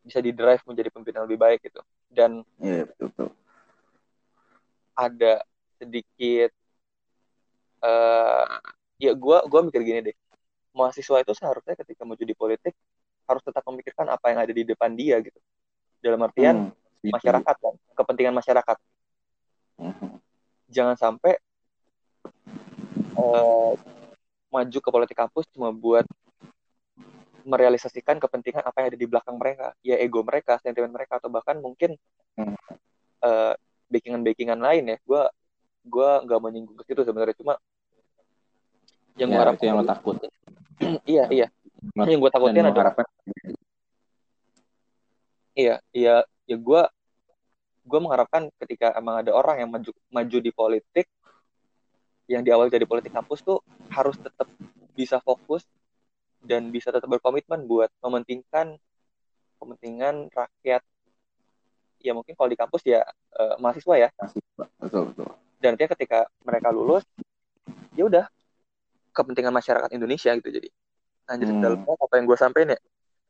bisa di drive menjadi pemimpin yang lebih baik gitu dan Iya, betul, betul. ada sedikit eh ya gua gua mikir gini deh. Mahasiswa itu seharusnya ketika maju di politik harus tetap memikirkan apa yang ada di depan dia gitu. Dalam artian Hmm, setuju. masyarakat kan? Kepentingan masyarakat. Mhm. jangan sampai eh, maju ke politik kampus cuma buat merealisasikan kepentingan apa yang ada di belakang mereka. Ya ego mereka sentimen mereka atau bahkan mungkin Hmm. eh, backingan-backingan lain ya. Gue gua nggak menyinggung ke situ sebenarnya. Cuma yang gue Ya, harapkan itu yang lo takutin. iya iya. Yang gue takutin adalah harapkan iya iya. Ya gue gue mengharapkan ketika emang ada orang yang maju maju di politik yang di awal jadi politik kampus tuh harus tetap bisa fokus dan bisa tetap berkomitmen buat mementingkan kepentingan rakyat. Ya mungkin kalau di kampus ya eh, mahasiswa ya. Masih betul betul. dan nantinya ketika mereka lulus ya udah kepentingan masyarakat Indonesia gitu jadi. Anjir Hmm. dalam apa yang gue sampein ya?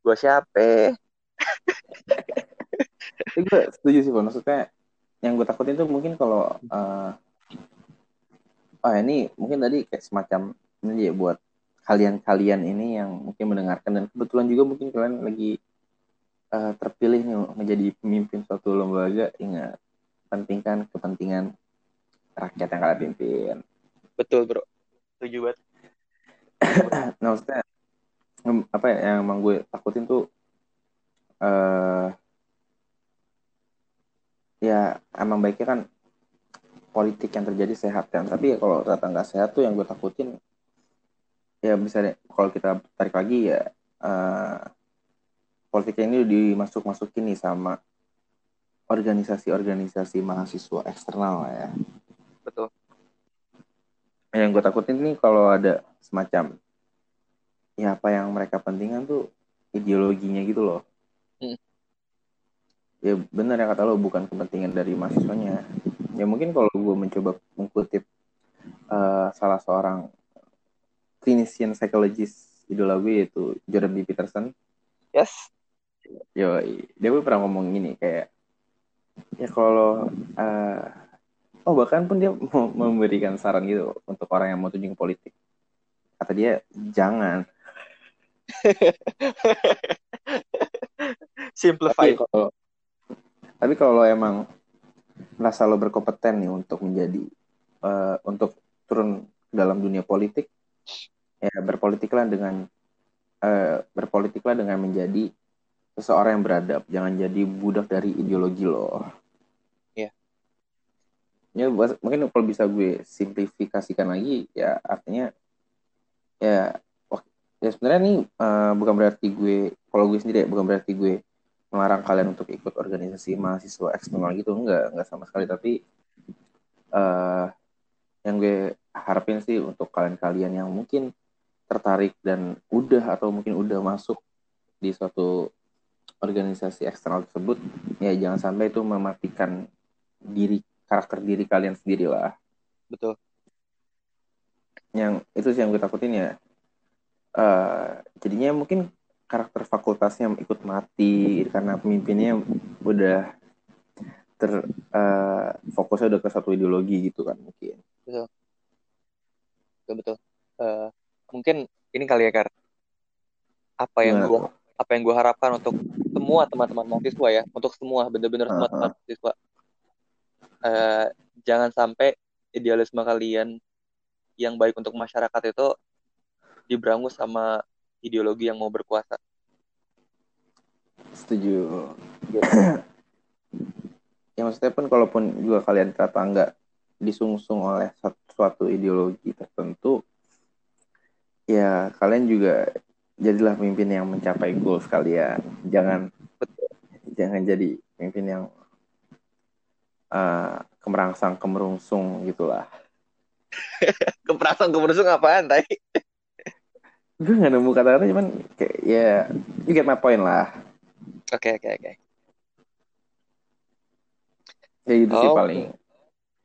Gue siapa? Tapi gue setuju sih, Bon. Maksudnya yang gue takutin tuh mungkin kalau eh ah ini mungkin tadi kayak semacam ini ya buat kalian-kalian ini yang mungkin mendengarkan. Dan kebetulan juga mungkin kalian lagi eh, terpilih nih menjadi pemimpin suatu lembaga. Ingat pentingkan kepentingan rakyat yang kalian pimpin. betul bro. Setuju banget Nah, maksudnya apa ya yang emang gue takutin tuh eh ya emang baiknya kan politik yang terjadi sehat kan. Tapi ya kalau ternyata nggak sehat tuh yang gue takutin ya bisa deh kalau kita tarik lagi ya uh, politik ini dimasuk masukin nih sama organisasi-organisasi mahasiswa eksternal ya. Betul. Yang gue takutin nih kalau ada semacam ya apa yang mereka pentingkan tuh ideologinya gitu loh. Hmm. ya benar yang kata lo bukan kepentingan dari mahasiswanya. Ya mungkin kalau gue mencoba mengutip uh, salah seorang clinician psychologist idola gue yaitu Jordan B. Peterson. Yes. Yo dia pernah ngomong gini kayak ya kalau uh, oh bahkan pun dia memberikan saran gitu untuk orang yang mau tunjuk politik kata dia jangan Simplify. Tapi kalau, tapi kalau emang merasa lo berkompeten nih untuk menjadi uh, untuk turun dalam dunia politik, ya berpolitiklah dengan uh, berpolitiklah dengan menjadi seseorang yang beradab, jangan jadi budak dari ideologi lo. Iya. Ya, mungkin kalau bisa gue simplifikasikan lagi, ya artinya ya ya sebenarnya nih uh, bukan berarti gue kalau gue sendiri ya, bukan berarti gue melarang kalian untuk ikut organisasi mahasiswa eksternal gitu enggak enggak sama sekali. Tapi uh, yang gue harapin sih untuk kalian-kalian yang mungkin tertarik dan udah atau mungkin udah masuk di suatu organisasi eksternal tersebut ya jangan sampai itu mematikan diri karakter diri kalian sendiri lah. Betul yang itu sih yang gue takutin ya. Uh, jadinya mungkin karakter fakultasnya ikut mati karena pemimpinnya udah ter uh, fokusnya udah ke satu ideologi gitu kan mungkin. Betul. Betul betul. Uh, mungkin ini kali ya kar. Apa yang gue apa yang gue harapkan untuk semua teman-teman mahasiswa ya untuk semua bener-bener uh -huh. semua teman mahasiswa. Uh, jangan sampai idealisme kalian yang baik untuk masyarakat itu diberangus sama ideologi yang mau berkuasa. Setuju. ya maksudnya pun kalaupun juga kalian kata nggak disungsung oleh suatu ideologi tertentu, ya kalian juga jadilah pemimpin yang mencapai goals kalian. Jangan jangan jadi pemimpin yang uh, kemerangsang kemerungsung gitulah. kemerangsang kemerungsung apaan tadi? gue gak nemu kata-kata cuman kayak ya yeah, you get my point lah oke okay, oke okay, oke okay. ya itu oh, sih paling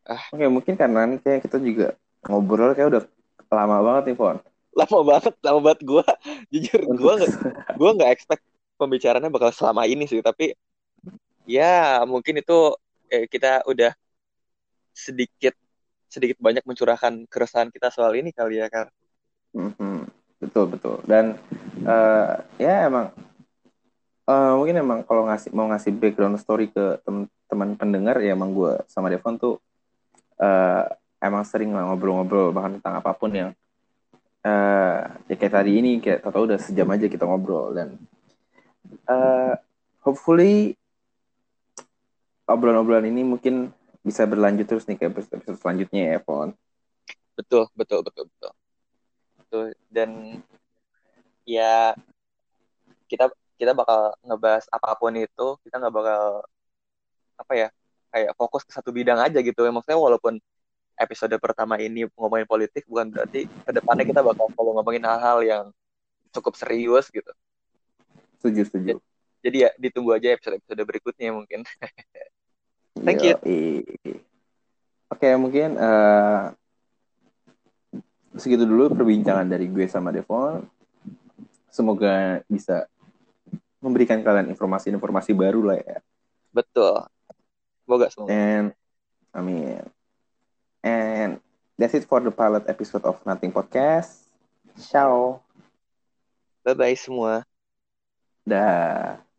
ah. oke okay, mungkin karena ini kayak kita juga ngobrol kayak udah lama banget nih Fon lama banget lama banget gue jujur gue gue nggak expect pembicaraannya bakal selama ini sih tapi ya mungkin itu eh, kita udah sedikit sedikit banyak mencurahkan keresahan kita soal ini kali ya kan mm -hmm betul betul. Dan uh, ya emang uh, mungkin emang kalau ngasih mau ngasih background story ke teman-teman pendengar ya emang gue sama Devon tuh uh, emang sering ngobrol-ngobrol bahkan tentang apa pun yang uh, ya kayak tadi ini kayak tau udah sejam aja kita ngobrol dan uh, hopefully obrolan-obrolan ini mungkin bisa berlanjut terus nih kayak episode selanjutnya ya Fon. Betul, betul, betul, betul. Gitu dan ya kita kita bakal ngebahas apa pun itu kita nggak bakal apa ya kayak fokus ke satu bidang aja gitu. Ya maksudnya walaupun episode pertama ini ngomongin politik bukan berarti ke depannya kita bakal kalau ngomongin hal-hal yang cukup serius gitu. Setuju setuju. Jadi ya ditunggu aja episode episode berikutnya mungkin thank you oke okay, mungkin uh, segitu dulu perbincangan dari gue sama Devon. Semoga bisa memberikan kalian informasi-informasi baru lah ya. Betul. Semoga semoga. And amin. And that's it for the pilot episode of Nothing Podcast. Ciao. Bye bye semua. Dah.